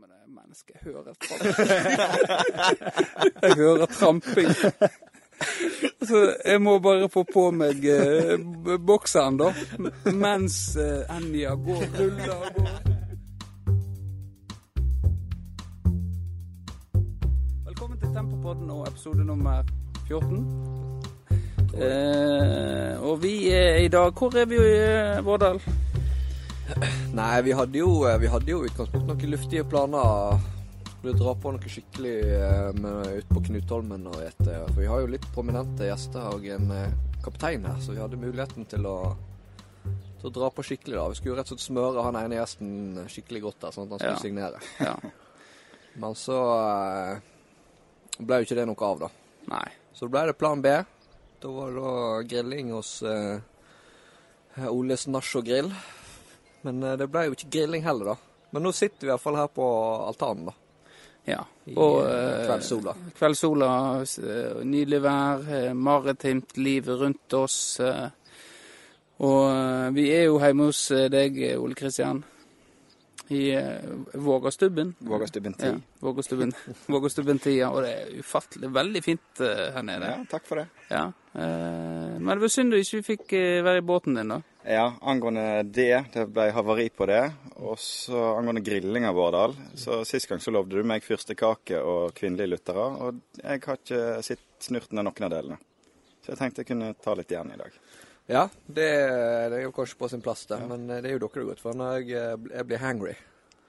med det mennesket. Hører tramping. jeg hører tramping. Så jeg må bare få på meg eh, bokseren, da. Mens eh, Enja går, ruller og går. Velkommen til Tempopodden og episode nummer 14. Eh, og vi er i dag Hvor er vi eh, Vårdal? Nei, vi hadde jo, vi hadde jo utgangspunkt noen luftige planer. Skulle dra på noe skikkelig eh, ut på Knutholmen og et For vi har jo litt prominente gjester og en eh, kaptein her, så vi hadde muligheten til å, til å dra på skikkelig, da. Vi skulle jo rett og slett smøre han ene gjesten skikkelig godt der, sånn at han skulle Ja. signere. Ja. Men så eh, ble jo ikke det noe av, da. Nei. Så ble det plan B. Da var det da grilling hos eh, Oles Nach og Grill. Men eh, det ble jo ikke grilling heller, da. Men nå sitter vi iallfall her på altanen, da. Ja. Og eh, eh, kveldssola. Kveldssola, nydelig vær, maritimt liv rundt oss. Og vi er jo hjemme hos deg, Ole Kristian, i Vågastubben. Vågastubben 10. Ja, Vågastubben, Vågastubben 10, ja, og det er ufattelig veldig fint her nede. Ja, takk for det. Ja. eh, Men det var synd du ikke fikk være i båten din, da. Ja, angående det, det ble havari på det. Og så angående grilling av Vårdal. Så sist gang så lovde du meg fyrstekake og kvinnelige lyttere, og jeg har ikke sett snurten av noen av delene. Så jeg tenkte jeg kunne ta litt igjen i dag. Ja, det, det er jo kanskje på sin plass, det. Men eh, det er jo dere det går for når jeg, eh, jeg blir hangry.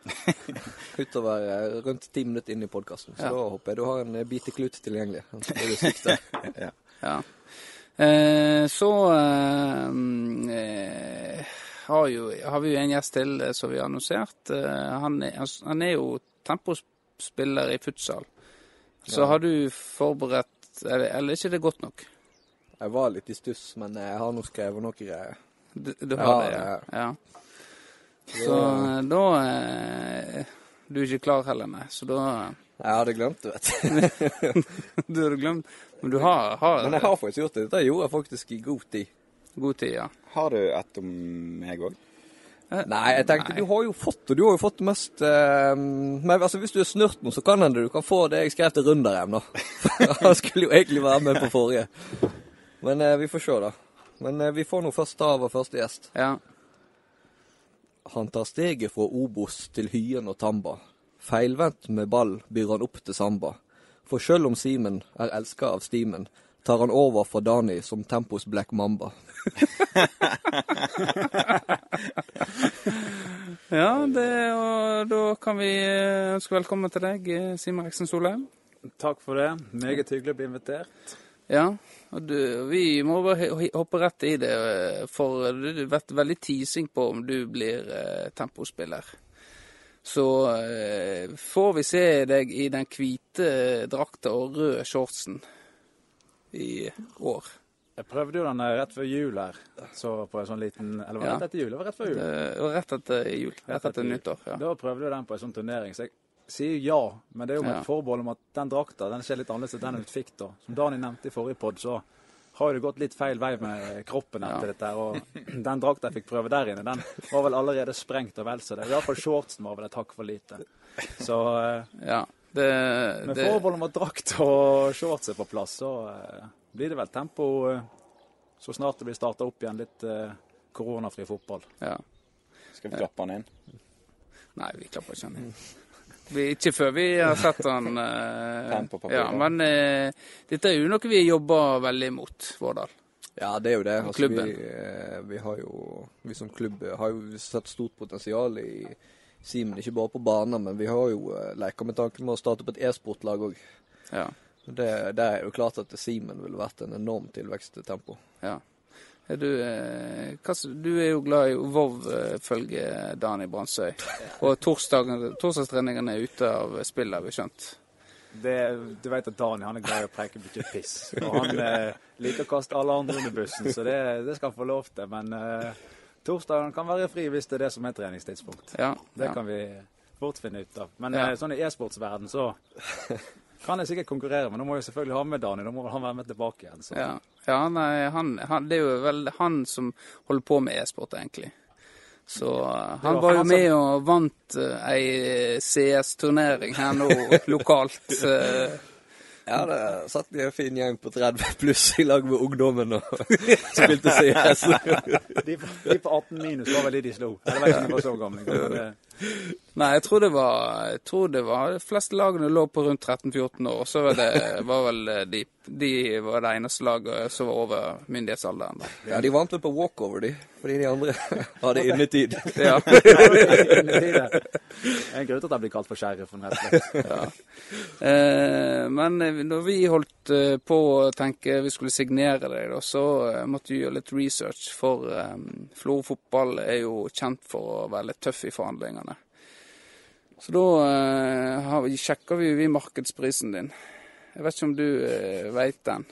Utover eh, rundt ti minutter inn i podkasten. Så Ja. da håper jeg du har en eh, biteklut tilgjengelig. Så blir du sikta. Ja. Ja. Eh, så eh, eh, har, jo, har vi jo en gjest til som vi har annonsert. Han, er, han, han er jo tempospiller i futsal. Så Ja. har du forberedt Eller, eller er ikke det godt nok? Jeg var litt i stuss, men jeg har nå skrevet noe greier. Du, du Ja, har det, ja, ja. ja. Så da Du er ikke klar heller, nei. Så da Jeg hadde glemt det, vet du. Du hadde glemt Men du har, har Men jeg har faktisk gjort det. Dette gjorde jeg faktisk i god tid. god tid, ja. Har du et om meg òg? Nei, jeg tenkte Nei. du har jo fått, det. du har jo fått det mest eh, Men altså, hvis du er snurt nå, så kan hende du kan få det jeg skrev til Runderheim, da. Han skulle jo egentlig være med på forrige. Men eh, vi får se, da. Men eh, vi får nå først ta vår første gjest. ja. Han tar steget fra Obos til Hyen og Tamba. Feilvendt med ball byr han opp til samba. For sjøl om Simen er elska av stimen, tar han over for Dani som Tempos Black Mamba. Ja, det, og da kan vi eh, ønske velkommen til deg, eh, Simen Reksen Solheim. Takk for det. Meget hyggelig å bli invitert. Ja, og du, vi må bare hoppe rett i det, eh, for du har vært veldig teasing på om du blir eh, tempospiller. Så eh, får vi se deg i den hvite drakta og røde shortsen i år. Jeg prøvde jo den eh, rett før jul her. Så på en sånn liten Eller var det Ja. rett etter jul? Det var rett før jul. Det var rett etter jul. Rett etter jul. nyttår. Ja. Da prøvde du den på en sånn turnering. Så jeg sier ja, men det er jo med Ja. forbehold om at den drakta den ser litt annerledes ut enn den du fikk da. Som Dani nevnte i forrige pod, så har det gått litt feil vei med kroppen etter Ja. dette. Og den drakta jeg fikk prøve der inne, den var vel allerede sprengt og vel så det. Iallfall shortsen var vel et hakk for lite. Så eh, ja. Det, med forhold forbehold om at drakt og shorts er på plass, så eh, blir det vel tempo eh, så snart det blir starta opp igjen litt koronafri fotball. ja. Skal vi klappe han inn? Nei, vi klapper ikke han inn. Vi, ikke før vi har sett han eh, Ja, men eh, dette er jo noe vi jobber veldig mot, Vårdal. Ja, det er jo det. Altså, vi, eh, vi har jo Vi som klubb har jo sett stort potensial i Simen. Ikke bare på banen, men vi har jo uh, leka med tanken med å starte opp et e-sportlag òg. Ja. Det, det er jo klart at Simen ville vært en enorm tilveksttempo. ja. Du, eh, du er jo glad i Vov, følger følge Dani Brandsøy. Og torsdagstreningene er ute av spill, har vi skjønt. Det, du vet at Dani han er glad i å preke mye piss. Og han eh, liker å kaste alle andre under bussen, så det, det skal han få lov til. Men eh, torsdagen kan være fri hvis det er det som er treningstidspunkt. Ja, Det ja. kan vi fort finne ut av. Men Ja. eh, sånn i e-sportsverden så kan jeg sikkert konkurrere, men nå må jeg selvfølgelig ha med Dani. Da må han være med tilbake igjen. Så. Ja, ja nei, han, han, det er jo vel han som holder på med e-sport, egentlig. Så han var jo med og vant uh, ei CS-turnering her nå lokalt. Uh. Ja, det satt en fin gjeng på 30 pluss i lag med ungdommen og spilte CS. De, de på 18 minus var vel de de slo. Eller vet ikke om de var så gamle. Men Nei, jeg tror det var jeg tror det var De fleste lagene lå på rundt 13-14 år. Og så var det var vel eh, de, de var det eneste laget som var over myndighetsalderen. da. Ja, de vant vel på walkover, de. Fordi de andre hadde innetid. Ja. Det er en grunn til at jeg blir kalt for sheriffen, rett og slett. Ja. Eh, men eh, når vi holdt på å tenke vi skulle signere deg, da, så måtte vi gjøre litt research. For um, Florø fotball er jo kjent for å være litt tøff i forhandlingene. Så da eh, sjekker vi, vi markedsprisen din. Jeg vet ikke om du eh, veit den.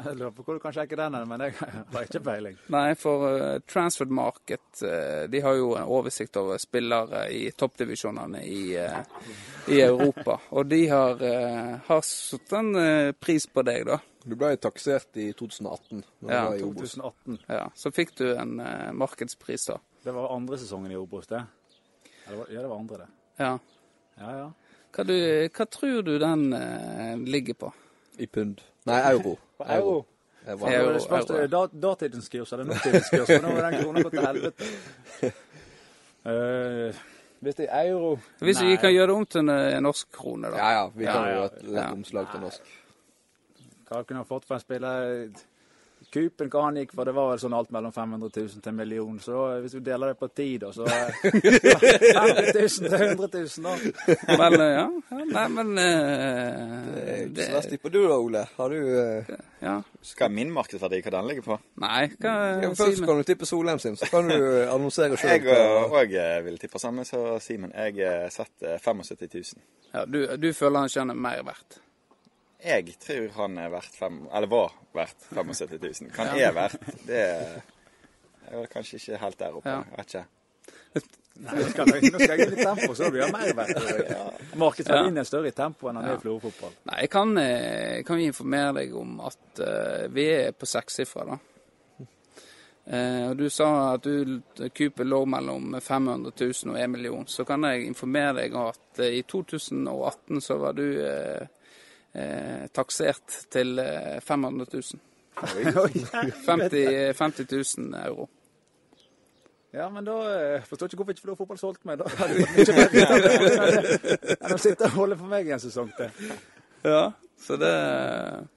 Jeg lurer på hvor du kan sjekke den, men jeg har ikke peiling. Nei, for uh, Transferred Market uh, de har jo en oversikt over spillere i toppdivisjonene i, uh, i Europa. Og de har, uh, har satt en pris på deg, da. Du ble taksert i 2018. Ja, i 2018. Ja, så fikk du en markedspris, da. Det var andre sesongen i Obos, det? Ja, det var, ja, det var andre, det. Ja. Ja, ja. Hva, du, hva tror du den eh, ligger på? I pund. Nei, euro. På euro. euro. var- Euro, Det spørs euro. da, datidens kurs eller nåtidens kurs, for nå har den krona gått til helvete. uh, hvis det er euro Hvis vi kan gjøre det om til en eh, norsk krone, da. Ja, ja. Vi kan Ja, jo ja. gjøre et lett Ja. omslag til norsk. Hva kunne jeg fått for en spiller? Kupen hva han gikk for, det var vel sånn alt mellom 500 000 til en million. Så da, hvis du deler det på ti, da, så eh, 50 000 til 100 000, da. Men eh, ja, ja nei, men uh, Det er ikke så verst på du da, Ole. Har du uh, Ja. Er min markedsverdi? Hva den ligger på? Nei, hva ja, Først kan du tippe Solheim sin, så kan du annonsere sjøl. Jeg òg vil tippe samme så Simen. Jeg setter 75 000. Ja, du, du føler han ikke er mer verdt? Jeg tror han er verdt fem, eller var verdt 75 000. Hva han er verdt, det er jeg er vel kanskje ikke helt der oppe. Ja. Jeg vet ikke. Nei, nå skal jeg, nå skal jeg inn i tempo, så blir det mer verdt. Markedsverdien er større i tempo enn han er i Florø-fotball. Nei, jeg kan, jeg kan vi informere deg om at uh, vi er på sekssifra, da. Uh, og du sa at du Cooper lå mellom 500 000 og 1 million. Så kan jeg informere deg om at uh, i 2018 så var du eh, eh, taksert til eh, 500 000. 50, 50 000 euro. Ja, men da eh, forstår jeg ikke hvorfor ikke Florø fotball solgte meg. Da hadde mye bedre enn å sitte og holde for meg i en sesong til. Ja, så det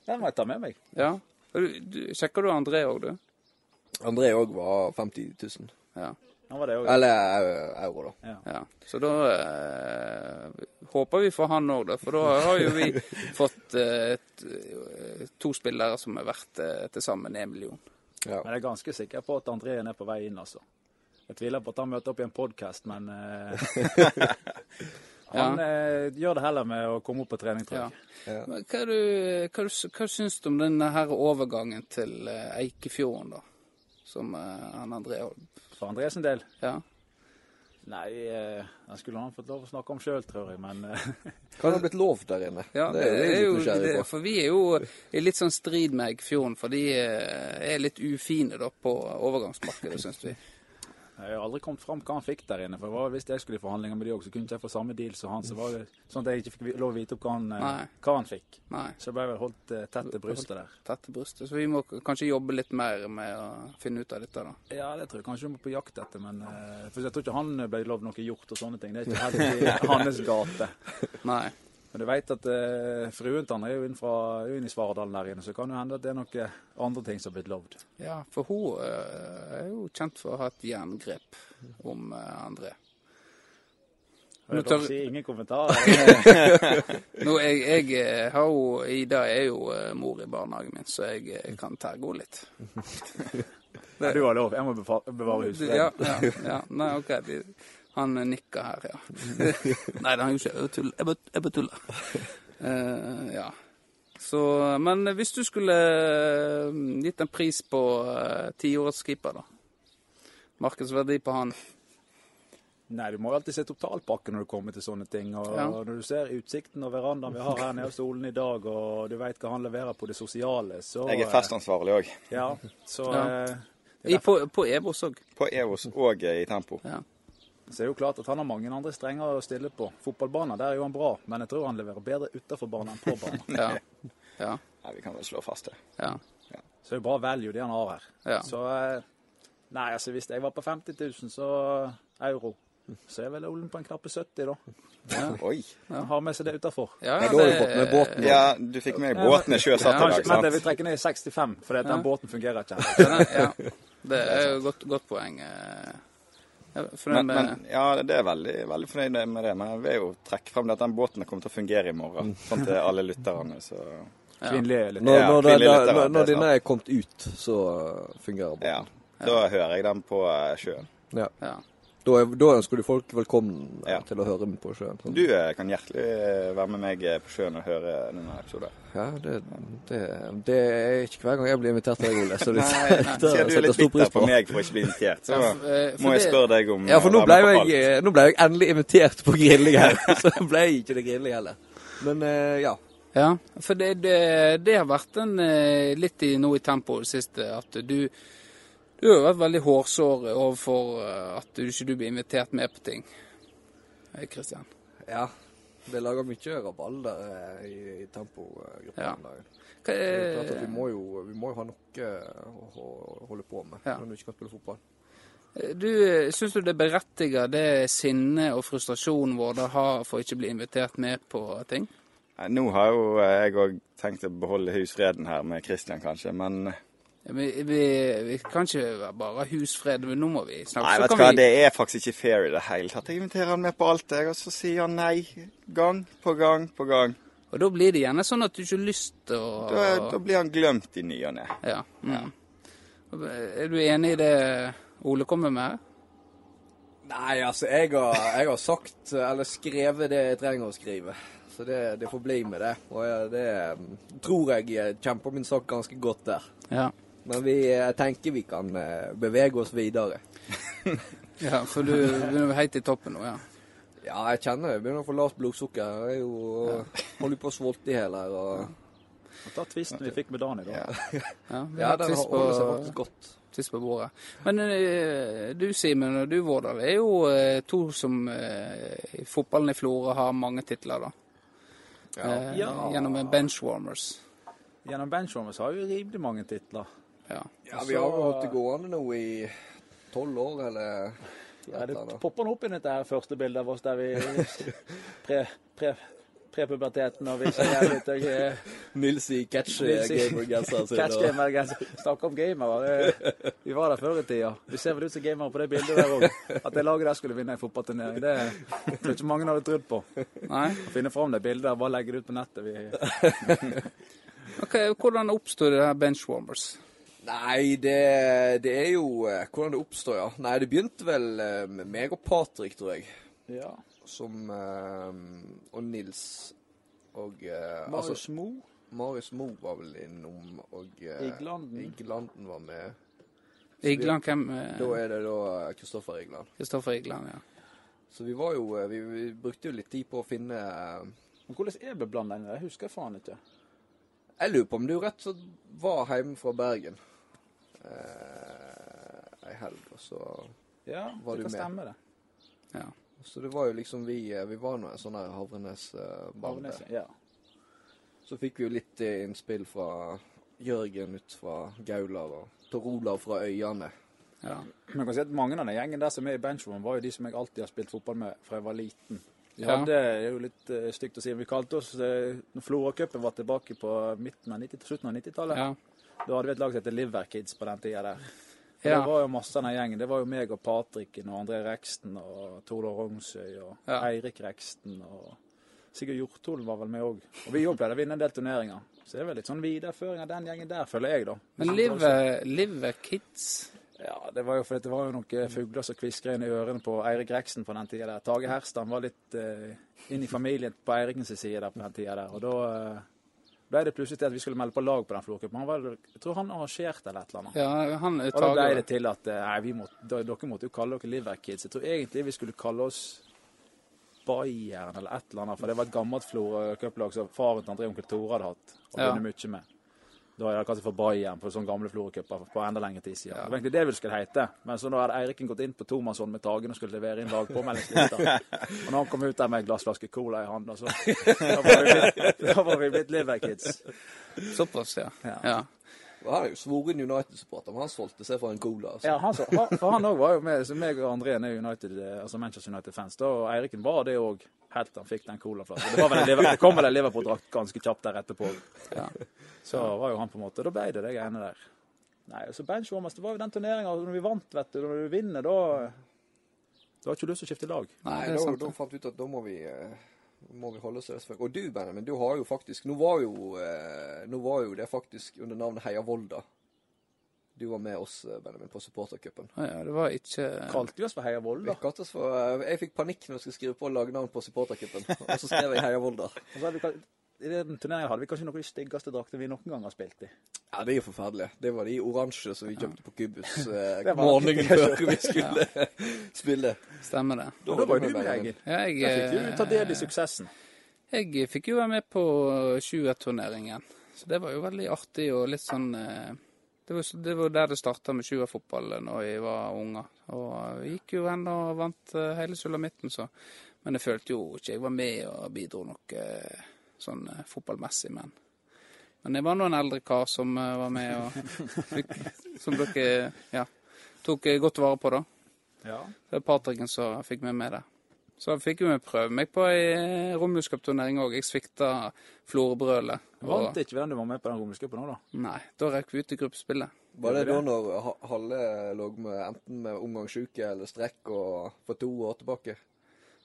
Den må jeg ta med meg. Ja. Du, du, sjekker du André òg, du? André òg var 50 000. Ja. Han var det òg. Eller eh, euro, da. Ja, så da eh, håper vi for han òg, da. For da har jo vi fått eh, eh, to spillere som er verdt eh, til sammen én million. Ja. Men jeg er ganske sikker på at André er på vei inn, altså. Jeg tviler på at han møter opp i en podkast, men eh, Han eh, gjør det heller med å komme opp på trening, tror Ja. Ja. Men Hva, du, hva, du- hva syns du om denne her overgangen til eh, Eikefjorden, da? Som eh, han André holdt For André sin del. Ja. Nei, eh, den skulle han fått lov å snakke om sjøl, tror jeg, men eh, Hva har det blitt lov der inne? Ja, det er jeg jo det, for vi er jo i litt sånn strid med Eggfjorden, for de eh, er litt ufine da på overgangsmarkedet, syns vi. Jeg har aldri kommet fram hva han fikk der inne. For hvis jeg skulle i forhandlinger med de òg, så kunne ikke jeg få samme deal som han. Så var det sånn at jeg ikke fikk lov å vite opp hva han, eh, hva han fikk. Nei. Så jeg ble vel holdt eh, tett til brystet der. tette brystet. Så vi må kanskje jobbe litt mer med å finne ut av dette, da. Ja, det tror jeg kanskje vi må på jakt etter, men eh, for jeg tror ikke han ble lovd noe gjort og sånne ting. Det er ikke helt i hans gate. Nei. Men du vet at eh, fruen til han er jo inn, fra, er jo inn i Svaredalen der inne, så kan det hende at det er noen andre ting som har blitt lovd. Ja, for hun eh, er jo kjent for å ha et jerngrep om eh, André. Nå tar- si ingen kommentarer. Nå, jeg, jeg eh, har jo Ida er jo eh, mor i barnehagen min, så jeg jeg kan tergå litt. Ja, du har lov. Jeg må bevare husfreden. Ja, ja, ja. Nei, OK. Han nikker her, ja. Nei, det har han jo ikke. Jeg tuller. Jeg bare- Jeg tuller. Uh, ja. Så, men hvis du skulle eh, gitt en pris på uh, keeper, da? Markedsverdi på han? Nei, du må jo alltid se totalpakken når du kommer til sånne ting. Og Ja. når du ser utsikten og verandaen vi har her nede hos Solen i dag, og du vet hva han leverer på det sosiale, så Jeg er festansvarlig òg. Ja, så Ja. eh, I, på, på Evos òg. På EVOS og i Tempo. Ja. Så det er jo klart at han har mange andre strenger å stille på. Fotballbanen, der er jo han bra, men jeg tror han leverer bedre utenfor banen enn på banen. Ja. ja. Nei, vi kan vel slå fast det. ja. Så det er jo bra value det han har her. Ja. Så eh, Nei, altså hvis jeg var på 50 000 så euro, så er vel Olen på en knappe 70, da. Oi. Han har med seg det utafor. Ja, Ja, da har du fått med båten. Ja, du fikk med båtene sjøsatt i dag, Kanskje, vent, jeg vil trekke ned i 65, for den båten fungerer ikke. Ja. Det er jo godt, godt poeng. eh. Jeg er fornøyd Men, men ja, det er veldig, veldig fornøyd med det. Men jeg vil jo trekke frem at den båten kommer til å fungere i morgen. Sånn til alle lytterne. Så Kvinnelige litt. Når, Ja, når, lytter, når, når er denne er kommet ut, så fungerer båten. ja. Da hører jeg den på eh, sjøen. Ja. ja. Da, da ønsker du folk velkommen eh, Ja. til å høre den på sjøen. sånn. Du eh, kan hjertelig eh, være med meg på sjøen og høre denne episoden. Ja, det, det, det er ikke hver gang jeg blir invitert til deg, Ole. Så det Nei, nei, du er litt bitter på. på meg for å ikke bli invitert, så Ja, for- må jeg spørre deg om Ja, for nå ble, med jeg, nå ble jeg endelig invitert på grilling her. Så ble jeg ikke det grilling heller. Men ja. Ja, for det, det, det har vært en, litt i, nå i tempo det siste at du du har jo vært veldig hårsår overfor eh, at du ikke blir invitert med på ting. Kristian. ja. Det lager mye rabalder eh, i, i tempogruppen Ja. om dagen. Det er klart at vi, må jo, vi må jo ha noe å, å holde på med Ja. når du ikke kan spille fotball. du, Syns du det berettiger det sinnet og frustrasjonen vår da har for ikke bli invitert med på ting? Nå har jo eh, jeg òg tenkt å beholde husfreden her med Kristian, kanskje, men Vi, vi, vi kan ikke bare ha husfred, men nå må vi snakke. Nei, vet du hva, vi- det er faktisk ikke fair i det hele tatt. Jeg inviterer han med på alt, jeg, og så sier han nei. Gang på gang på gang. Og da blir det gjerne sånn at du ikke har lyst til å Da, da blir han glemt i ny og ne. Ja. Mm. Er du enig i det Ole kommer med? Nei, altså, jeg har, jeg har sagt, eller skrevet det jeg trenger å skrive. Så det, det får bli med det. Og det mm, tror jeg kjemper min sak ganske godt der. Ja. Men vi jeg tenker vi kan eh, bevege oss videre. ja for du begynner er helt i toppen nå, ja. Ja, jeg kjenner det. jeg begynner å få lavt blodsukker. Jeg er jo holder på å svolte i hjel her. Og, Ta tvisten vi fikk med Dan i Ja, vi ja, har den holder seg faktisk godt. tvist på bordet. Men eh, du Simen og du Vårdal er jo eh, to som eh, i fotballen i Florø har mange titler, da. Eh, Ja. Gjennom benchwarmers. Gjennom Benchwarmers har vi rimelig mange titler. Ja. Ja, vi har jo hatt det gående nå i tolv år, eller Ja, det popper opp i dette her første bildet av oss der vi pre, pre, prepuberteten og vi ser litt og eh, Nils i catch Nils i- gamer-genseren sin. catch og- gamer. genser. Snakker om gamere. Vi var der før i tida. Du ser vel ut som gamere på det bildet der òg. At det laget der skulle vinne en fotballturnering, det tror jeg ikke mange hadde trodd på. Nei? Å finne fram det bildet og bare legge det ut på nettet. Vi, Ok, Hvordan oppsto det her benchwarmers? Nei, det, det er jo eh, hvordan det oppstår, ja. Nei, det begynte vel eh, med meg og Patrick, tror jeg. ja. Som eh, Og Nils. Og Marius altså, Mo. Marius Mo var vel innom, og Iglanden. Iglanden var med. Igland, hvem? Da er det da Kristoffer Igland. Kristoffer Igland, ja. Så vi var jo vi, vi brukte jo litt tid på å finne Men hvordan er det blanda inn i? Jeg husker faen ikke. Jeg lurer på om du rett og slett var hjemme fra Bergen eh, ei helg, og så Ja, Var det kan stemme, det. ja. Så det var jo liksom vi eh, Vi var nå en sånn her Havrenes-bande. Ja. Så fikk vi jo litt eh, innspill fra Jørgen ut fra Gaular og Tor Olav fra Øyane. ja. Men jeg kan si at mange av den gjengen der som er i benchroom, var jo de som jeg alltid har spilt fotball med fra jeg var liten. Vi Ja. hadde, det er jo litt uh, stygt å si, vi kalte oss Når Flora-cupen var tilbake på midten av 90, slutten av 90-tallet, ja. Da hadde vi et lag som het Liver Kids på den tida der. For Ja. Det var jo masse av den gjengen. Det var jo meg og Patrikken og André Reksten og Tordor Rognsøy og Ja. Eirik Reksten og Sigurd Hjortholen var vel med òg. Og vi òg pleide å vinne en del turneringer. Så det er vel litt sånn videreføring av den gjengen der, føler jeg, da. Men Live, live Kids Ja, det var jo fordi det var jo noen fugler som kviskra inn i ørene på Eirik Reksten på den tida der. Tage Herstad var litt uh, inn i familien på Eirikens side der på den tida der. Og da eh, ble det plutselig til at vi skulle melde på lag på den var, jeg tror han arrangerte eller et eller annet. Ja, han Og da ble det til at eh, nei, vi måtte, dere måtte jo kalle dere Liverkids. Jeg tror egentlig vi skulle kalle oss Bayern eller et eller annet, for det var et gammelt Florø cuplag som faren til André Onkel Tore hadde hatt og Ja. mye med. Da er jeg kanskje for Bayern på sånne gamle Florø-cuper på enda lengre tid siden. Det var egentlig det vi skulle hete. Men så nå hadde Eiriken gått inn på tomannshånd med Tagen og skulle levere inn lagpåmeldingslista. og når han kom ut der med en glassflaske cola i hånda, så da var vi blitt, var vi blitt Liverkids. Såpass, ja. Ja. ja. Og Han er jo svoren United-supporter, men han solgte seg for en cola. Altså. Ja, han, så, for han òg var jo med. Så meg og André er United, eh, altså Manchester United-fans. Da og Eiriken var det òg helt til han fikk den colaflasken. Det, var vel det kom vel en Liverpool-drakt ganske kjapt der etterpå. ja. Så var jo han på en måte Da ble det det greiene der. Nei, så benchwarmers, det var jo den turneringa når vi vant, vet du. Når du vinner, da Du har ikke lyst til å skifte lag. Nei, da, da fant vi ut at da må vi, eh, må vi holde oss til det. Og du, Benjamin, du har jo faktisk Nå var jo, eh, nå var jo det faktisk under navnet Heia Volda. Du var med oss, eh, Benjamin, på supportercupen. Ja, det var ikke Kalte vi oss for Heia Vi Volda. kalte oss for eh, Jeg fikk panikk når jeg skulle skrive på lagnavn på supportercupen, og så skrev jeg Heia Volda. Og så hadde vi, kal- I den turneringen hadde vi kanskje noen av de styggeste draktene vi noen gang har spilt i. Ja, det er jo forferdelig. Det var de oransje som vi kjøpte på Kubus eh, morgenen før vi skulle spille. Stemmer det. Da, da var jo du med, Egil. Ja, jeg, Da fikk du eh, ta del i suksessen. Jeg fikk jo være med på 20-turneringen, så det var jo veldig artig og litt sånn eh, Det var, det var der det starta med 20-fotball når vi var unger. Og vi gikk jo hen og vant eh, hele sulamitten, så Men jeg følte jo ikke jeg var med og bidro noe eh, sånn eh, fotballmessig, men Men jeg var nå en eldre kar som eh, var med og fikk, Som dere ja, tok eh, godt vare på, da. Ja. Det er Patricken som fikk meg med der. Så fikk vi prøve meg på ei romjulscupturnering òg. Jeg svikta Florø-brølet. Vant ikke den du var med på den romercupen òg, da? Nei, da røk vi ut i gruppespillet. Var det da når Ha- Halle lå med enten med omgangssjuke eller strekk og for to år tilbake?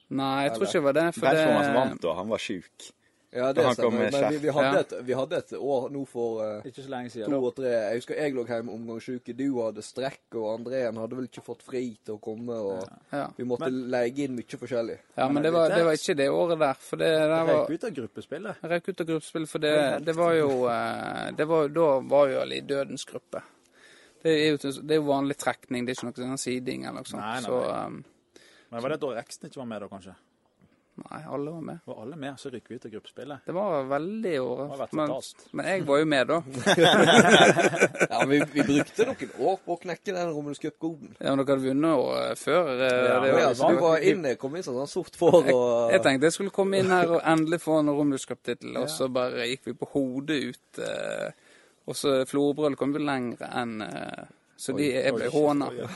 Nei, jeg tror ikke det var det. For som vant da, han var sjuk. Ja, det stemmer. Men vi, vi, hadde Ja. et, vi hadde et år nå for uh, Ikke så lenge siden. to og tre. Jeg husker jeg lå hjemme med. Du hadde strekk, og Andreen hadde vel ikke fått fri til å komme. og ja. Vi måtte leie inn mye forskjellig. ja, men det var, det var ikke det året der. For det der var Røyk ut av gruppespillet. Røk ut av gruppespillet, for det, det var jo eh, det var, Da var vi alle i dødens gruppe. Det er, jo, det er jo vanlig trekning, det er ikke noe sånn siding eller noe sånt. Nei, nei, Så um, Men var det da Reksten ikke var med, da, kanskje? Nei, alle var med. Var alle med, så rykker vi ut av gruppespillet? Det var veldig året. Men, men jeg var jo med, da. Ja, vi, vi brukte noen år på å knekke den Romulus Cup-koden. Ja, men dere hadde vunnet og, før. eh, Ja, det Ja, så du var inne, kom inn sånn, sånn sort for og Jeg tenkte jeg skulle komme inn her og endelig få en Romulus Cup-tittel, og så bare gikk vi på hodet ut. eh, Og så Florbrøl kom jo lenger enn eh, Så de, jeg ble håna. Ja,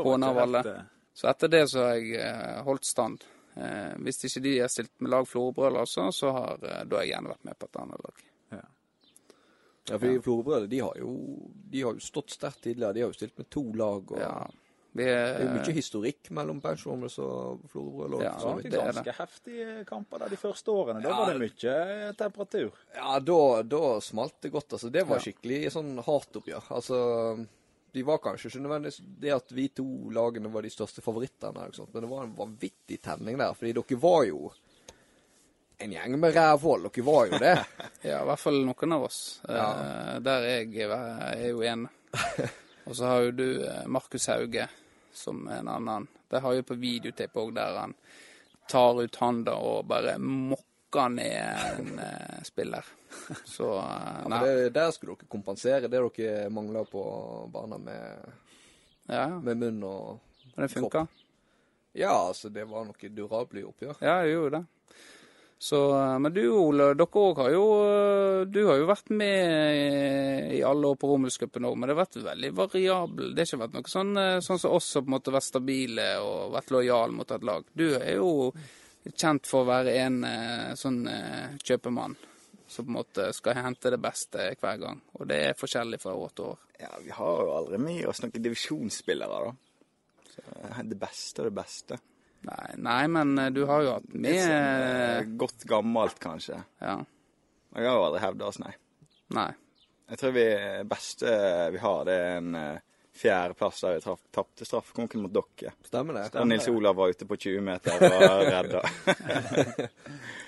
Håna av alle. eh, Så etter det så har jeg eh, holdt stand. Eh, hvis ikke de har stilt med lag Florø altså, så har eh, da har jeg gjerne vært med på et annet lag. Ja, for Florø-brødre de, har jo- de har jo stått sterkt tidligere. De har jo stilt med to lag. og Ja. Vi, Det er jo eh, mye historikk mellom Benchwarmers og Florø. Ja, Det så det er ganske heftige kamper der de første årene. Da var det mye temperatur. Ja, da, da smalt det godt. altså. Det var skikkelig sånn hardt-oppgjør. Altså, de var kanskje ikke nødvendigvis det at vi to lagene var de største favorittene, men det var en vanvittig tenning der. Fordi dere var jo en gjeng med rævhold. Dere var jo det. Ja, i hvert fall noen av oss. Ja. Eh, der jeg er jo en. Og så har jo du eh, Markus Hauge som en annen. Det har jeg på videotape òg, der han tar ut handa og bare mokker ned en eh, spiller. Så eh, Ja, nei. det, der skulle dere kompensere det dere mangla på banen med, Ja, med munn og Men det funka. Ja, altså, det var noe durable oppgjør. Ja, jeg gjorde det. Så, eh, men du Ole, dere òg har jo Du har jo vært med i alle år på Romerscupen òg, men det har vært veldig variabel. Det har ikke vært noe sånn, sånn som oss som på en måte vært stabile og vært lojal mot et lag. Du er jo kjent for å være en eh, sånn eh, kjøpemann som på en måte skal hente det beste hver gang. Og det er forskjellig fra år til år. Ja, vi har jo aldri med oss noen divisjonsspillere, da. Så, eh, det beste og det beste. Nei, nei, men du har jo hatt Litt sånn, godt gammelt, kanskje. Ja. Jeg har jo aldri hevda oss, nei. Nei. Jeg tror vi beste vi har, det er en fjerdeplass der vi tapte straffekonken mot dere. Stemmer det? Og Nils Olav var ute på 20 meter og var redda.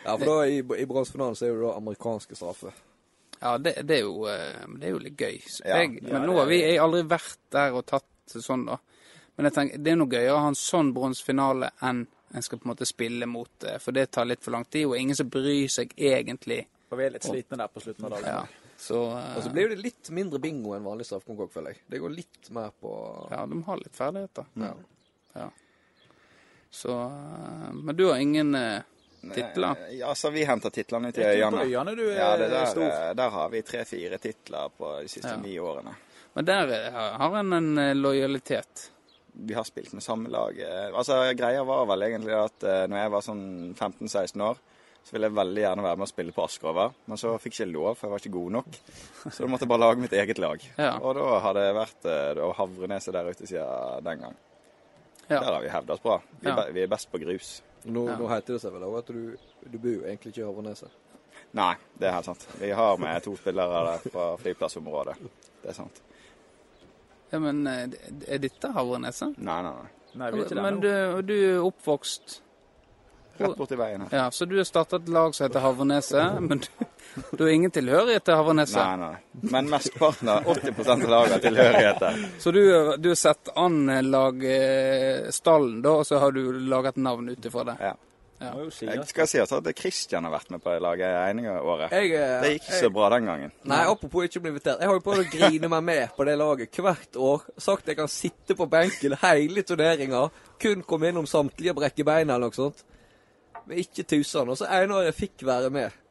Ja, for da i, i bronsefinalen så er det da amerikanske straffer. Ja, det, det, er jo, eh, det er jo litt gøy. Så Ja. jeg, men nå har vi jeg aldri vært der og tatt sånn, da. Men jeg tenker, det er noe gøyere å ha en sånn bronsefinale enn en skal på en måte spille mot det. For det tar litt for lang tid, og ingen som bryr seg egentlig. For vi er litt slitne der på slutten av dagen. Ja. Så eh, Og så blir det litt mindre bingo enn vanlig straffekonkurranse, føler jeg. Det går litt mer på Ja, de har litt ferdigheter. Ja. Ja. Så eh, Men du har ingen eh, titler? Nei, Ja, så vi henter titlene til Øyane. du er Ja, det der, stor. der har vi tre-fire titler på de siste Ja. ni årene. Men der har en en lojalitet. Vi har spilt med samme lag. Altså, Greia var vel egentlig at uh, når jeg var sånn 15-16 år, så ville jeg veldig gjerne være med og spille på Askerover. Men så fikk jeg ikke lov, for jeg var ikke god nok. Så da måtte jeg bare lage mitt eget lag. Ja. Og da har det vært da Havreneset der ute siden den gang. Ja. Der har vi hevda oss bra. Vi, Ja. vi er best på grus. Nå, Ja. nå heter det seg vel også at du, du bor jo egentlig ikke i Havreneset? Nei, det er helt sant. Vi har med to spillere der fra flyplassområdet. Det er sant. Ja, men eh, er dette Havreneset? Nei, nei, nei. Nei, vi er ikke der Men du, du er oppvokst Rett borti veien her. Ja, så du har startet et lag som heter Havreneset, men du, du har ingen tilhørighet til Havreneset? Nei, nei. Men mesteparten av 80% av laget har tilhørigheter. Så du, du har sett an lagstallen, da, og så har du laget navn ut ifra det? Ja. Ja. Jeg skal si at Christian har vært med på det laget ene året. Jeg, eh, Det gikk ikke så bra den gangen. Nei, apropos ikke bli invitert. Jeg har jo prøvd å grine meg med på det laget hvert år. Sagt jeg kan sitte på benken hele turneringa. Kun komme innom samtlige brekke beina eller noe sånt. Men ikke tusen. Og så en året jeg fikk være med,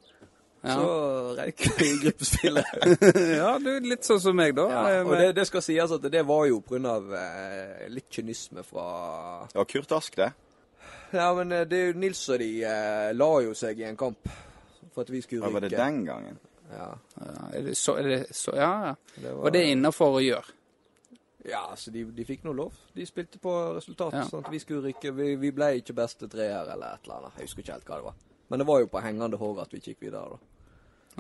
Ja. så røyk vi i gruppespillet. ja, du er litt sånn som meg, da. Ja, Eh, og det, det skal sies at det var jo pga. Eh, litt kynisme fra Det var Kurt Ask, det. Ja, men eh, det er jo Nils og de eh, la jo seg i en kamp for at vi skulle Hva var det den gangen? Ja, ja, er det så, er det så Ja, ja. det var, Og det er innafor å gjøre. Ja, så de, de fikk noe lov. De spilte på resultatet. Ja. sånn at Vi skulle rykke. Vi, vi ble ikke beste treer eller et eller annet. Jeg husker ikke helt hva det var. Men det var jo på hengende hår at vi ikke gikk videre, da.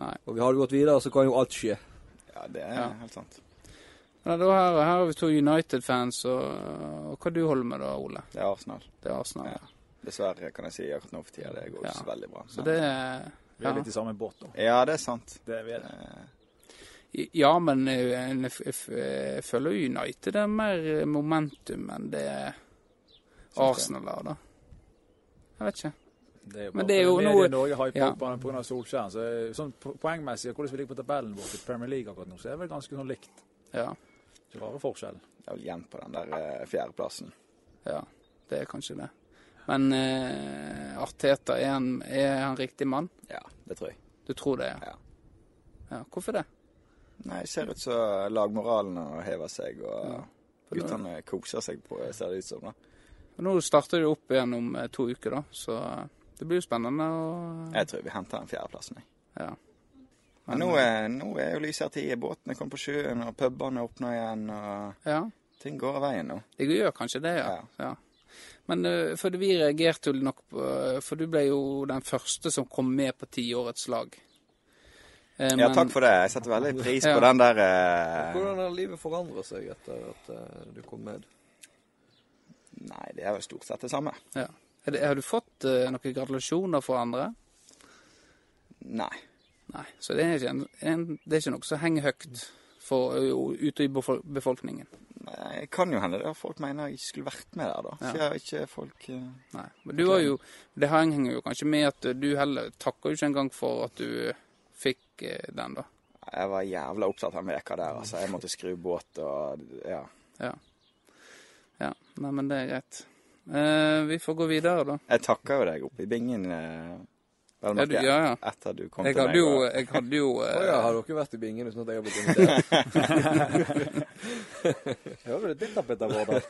Nei. Og vi hadde gått videre, så kan jo alt skje. Ja, det er Ja. helt sant. Men da her, her har vi to United-fans, og, og hva du holder med da, Ole? Det er Arsenal. Det er Arsenal. Ja. Dessverre, kan jeg si akkurat nå for tida. Det går Ja. ikke så veldig bra. Så det er vi er litt i samme båt nå. Ja, det er sant. Det er vi er det. Eh, Ja, men jeg, jeg, jeg føler United er mer momentum enn det Arsenal har, da. Jeg vet ikke. Det er jo Men det er jo noe- Norge hyper ja. opp på pga. Solskjær. Så eh, sånn poengmessig hvordan vi ligger på tabellen vår i Premier League akkurat nå, så er det vel ganske sånn likt. Ja, Så rare forskjell. Det er vel jevnt på den der eh, fjerdeplassen. ja. Det er kanskje det. Men eh, Arteta, er han, er han riktig mann? Ja, det tror jeg. Du tror det, ja? Ja. ja. Hvorfor det? Nei, ser ut som lagmoralen og hever seg, og Ja. Guttene koser seg på, ser det ut som. da. Nå starter det opp igjen om eh, to uker, da, så eh, det blir jo spennende. Og... Jeg tror vi henter den fjerdeplassen. jeg. Ja. Men nå er, nå er jo lysere tid. Båtene kommer på sjøen, og pubene åpner igjen. og ja. Ting går av veien nå. Det gjør kanskje det, ja. Ja. Men eh, for vi reagerte jo nok på For du ble jo den første som kom med på tiårets lag. Eh, Ja, men- takk for det. Jeg setter veldig pris Ja. på den der eh, Hvordan har livet forandret seg etter at eh, du kom med? Nei, det er jo stort sett det samme. Ja. Er det, har du fått eh, noen gratulasjoner fra andre? Nei. Nei. Så det er ikke, en, en, det er ikke noe som henger høyt for, ute i befolkningen. Nei, Det kan jo hende det er folk mener jeg ikke skulle vært med der, da. Ja. Ikke, ikke folk eh, Nei. Men du har jo Det henger jo kanskje med at du heller takker jo ikke engang for at du fikk eh, den, da. Jeg var jævla opptatt av den veka der, altså. Jeg måtte skru båt og Ja. Ja. ja. Nei, men det er greit. Eh, vi får gå videre, da. Jeg takker jo deg oppe i bingen. Eh, vel Ja, du, ja, ja. Etter du kom Jeg til meg. jo, og- jeg hadde jo eh... oh, ja, har dere vært i bingen uten at jeg har blitt invitert? Hører du ditt da, Petter Vårdal?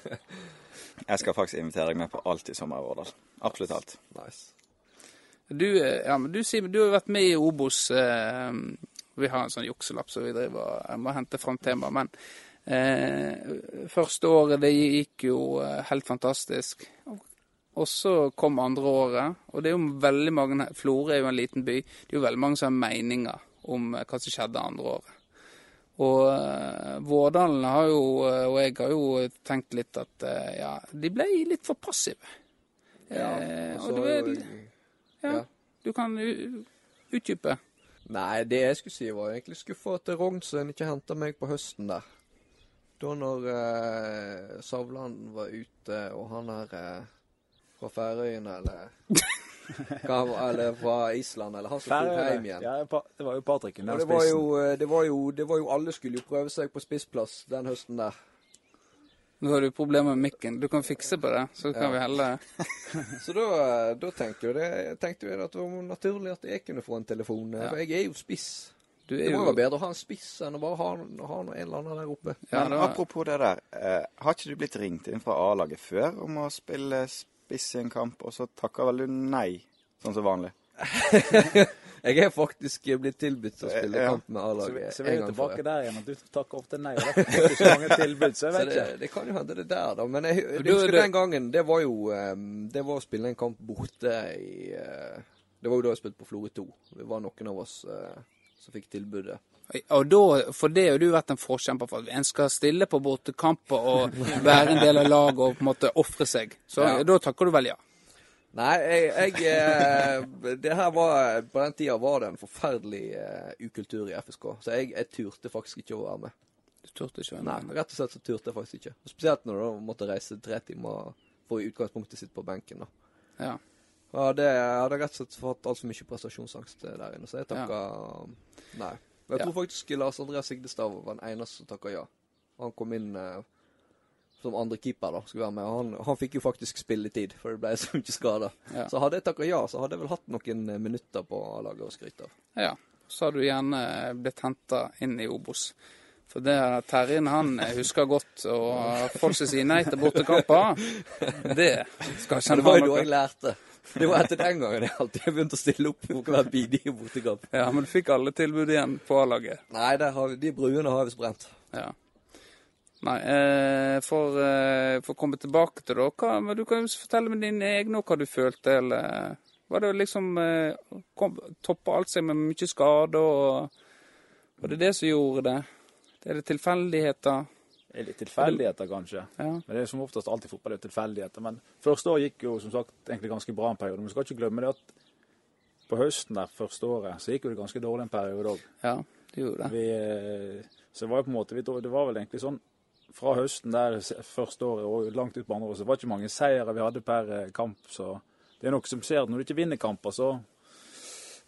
Jeg skal faktisk invitere deg med på alt i sommer i Årdal. Absolutt alt. nice. Du, eh, ja, men du Simen, du har vært med i Obos. Eh, vi har en sånn jukselapp så vi driver jeg må hente fram tema. Men eh, første året det gikk jo eh, helt fantastisk. Og så kom andre året, og det er jo veldig mange Florø er jo en liten by. Det er jo veldig mange som har meninger om eh, hva som skjedde andre året. Og uh, Vårdalen har jo, eh, og jeg har jo tenkt litt at eh, ja, de ble litt for passive. Eh, Så og du, har er, jo- ja, du kan utdype. Nei, det jeg skulle si var egentlig skuffa at Rognsen ikke henta meg på høsten der. Da når eh, Savland var ute, og han her eh, fra Færøyene, eller Hva, eller fra Island, eller han som skulle hjem igjen. Ja, det var jo Patrick. spissen. det var jo, eh, det var jo, det var jo Alle skulle jo prøve seg på spissplass den høsten der. Nå har du problemer med mikken. Du kan fikse på det, så kan Ja. vi helle Så da, da tenkte, jeg, det, tenkte jeg at det var naturlig at jeg kunne få en telefon. Ja. For jeg er jo spiss. Du Det er må jo jo være bedre å ha en spiss enn å bare ha, ha en eller annen der oppe. ja, Men det var, apropos det der. Eh, har ikke du blitt ringt inn fra A-laget før om å spille spiss i en kamp, og så takker vel du nei, sånn som vanlig? Jeg er faktisk blitt tilbudt å spille Ja. kamp med Så, A-laget så vi er jo tilbake der igjen, at du takker ofte nei. Og får du ikke mange tilbud, så jeg Så vet det, ikke. det kan jo hende det der, da. Men jeg, jeg, jeg husker det- den gangen, det var jo Det var å spille en kamp borte i eh, Det var jo da jeg spilte på Florø 2. Det var noen av oss eh, som fikk tilbudet. og da, for det har du vært en forkjemper for. at En skal stille på bortekamper og være en del av laget og på en måte ofre seg. Så Ja. da takker du vel ja. Nei, jeg, jeg eh, Det her var På den tida var det en forferdelig eh, ukultur i FSK, så jeg, jeg turte faktisk ikke å være med. Du turte ikke Nei, være med. rett og slett så turte jeg faktisk ikke. Spesielt når du måtte reise tre timer for i utgangspunktet sitte på benken. da. Ja. Ja, det jeg hadde rett og slett fått altfor mye prestasjonsangst der inne, så jeg takka nei. Men jeg Ja. tror faktisk Lars Andreas Sigdestad var den eneste som takka ja. Han kom inn eh, som andre keeper, da, skulle være med. Han, han fikk jo faktisk spilletid, for det ble så mye skader. Ja. Så hadde jeg takka ja, så hadde jeg vel hatt noen eh, minutter på A-laget å skryte av. ja. Så har du gjerne blitt henta inn i Obos. For det er Terjen han husker godt, og folk som sier nei til bortekamper, det skal ikke han det var ha jo da noe jeg lærte. Det var etter den gangen jeg alltid begynte å stille opp for hver bidige bortekamp. Ja, men du fikk alle tilbud igjen på A-laget. Nei, har vi, de bruene har jeg visst brent. Ja. Nei, eh, for, eh, for å komme tilbake til det, hva, men du kan jo fortelle med dine egne hva du følte, eller Var det liksom eh, kom, Toppa alt seg med mye skade, og Var det det som gjorde det? Det er det tilfeldigheter? Er litt tilfeldigheter, kanskje. Ja. Men det er som oftest alltid fotball det er tilfeldigheter. Men første år gikk jo som sagt egentlig ganske bra en periode. Men vi skal ikke glemme det at på høsten der første året så gikk jo det ganske dårlig en periode òg. Ja, det gjorde det. Vi, eh, så det var jo på en måte, det var vel egentlig sånn fra høsten der første året og langt ut på andre året, så var det ikke mange seire vi hadde per eh, kamp. Så det er noe som skjer når du ikke vinner kamper, så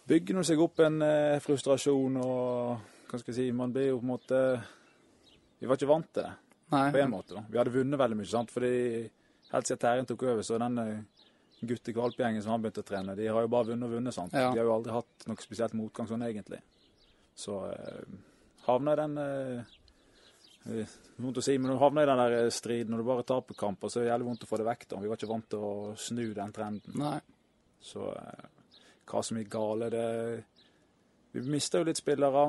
bygger det seg opp en eh, frustrasjon og hva skal jeg si, man blir jo på en måte Vi var ikke vant til det Nei. på en måte. da. Vi hadde vunnet veldig mye, sant? fordi helt siden Terjen tok over, så den eh, guttekvalpgjengen som han begynte å trene, de har jo bare vunnet og vunnet. sant? Ja. De har jo aldri hatt noe spesielt motgang sånn egentlig. Så eh, havna i den eh, Vondt å si, men når du havner i den der eh, striden og du bare taper kamper, så er det jævlig vondt å få det vekk. da. Vi var ikke vant til å snu den trenden. Nei. Så eh, hva som gikk gale, det Vi mista jo litt spillere.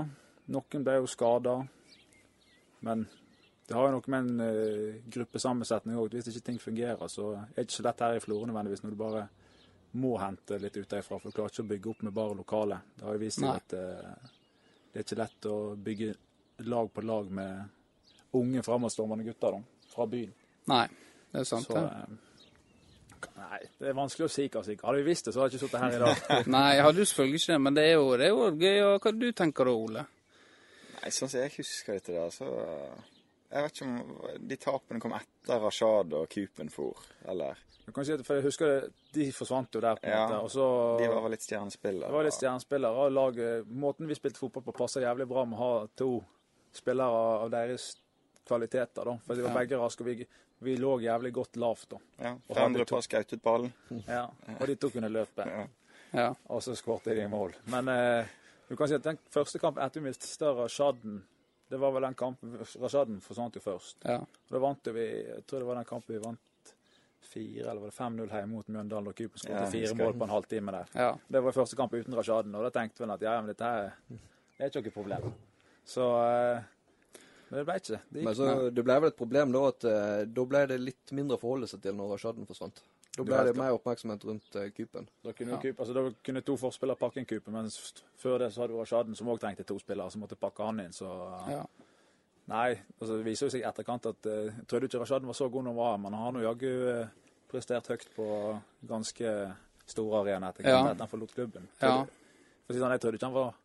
Noen ble jo skada. Men det har jo noe med en uh, gruppesammensetning òg. Hvis ikke ting fungerer, så er det ikke så lett her i Florø nødvendigvis når du bare må hente litt utenfra. For du klarer ikke å bygge opp med bare lokale. Det har jo vist seg at uh, det er ikke lett å bygge lag på lag med unge fremadstormende gutter da, fra byen. Nei, det er sant, Så, det. eh, nei, det er vanskelig å si, kanskje. Hadde vi visst det, så hadde jeg ikke sittet her i dag. Nei, jeg hadde jo selvfølgelig ikke det, men det er jo, det er jo gøy. Og hva du tenker da, Ole? Nei, sånn som jeg husker dette da, så Jeg vet ikke om de tapene kom etter Rashad og Kupen for, eller Du kan si at, for jeg husker det, De forsvant jo der, på en Ja, måte. Og så De var vel litt stjernespillere. det var litt stjernespillere. og laget- Måten vi spilte fotball på, passer jævlig bra med å ha to spillere av deres kvaliteter. da. For de var Ja. begge raske. og Vi, vi lå jævlig godt lavt da. Ja, Og Fendre hadde to- på ballen. Ja. Og de to kunne løpe. Ja. Ja. Og så skåret de i mål. Men eh, du kan si at den første kampen etter vi mistet Rashaden, det var vel den kampen Rashaden forsvant jo først. ja. Og da vant jo vi Jeg tror det var den kampen vi vant fire, eller var det 5-0 hjemme mot Mjøndalen, og Kupen skåret Ja, fire mål på en halvtime der. ja. Det var første kamp uten Rashaden, og da tenkte vi at ja, men dette her det er ikke noe problem. Så eh, Men det ble ikke det. Men så, det ble vel et problem da at eh, da ble det litt mindre å forholde seg til når Rashaden forsvant. Da ble det mer oppmerksomhet rundt uh, Kupen. Da kunne, Ja. Kup, altså, da kunne to forspillere pakke en Kupen, mens før det så hadde vi Rashaden, som òg trengte to spillere, som måtte pakke han inn. Så ja. Nei, altså, det viser jo seg i etterkant at uh, jeg trodde ikke Rashaden var så god når han var her, men han har nå jaggu uh, prestert høyt på ganske store arenaer etter Ja. at han forlot klubben. Ja. For å si sånn, jeg trodde ikke han var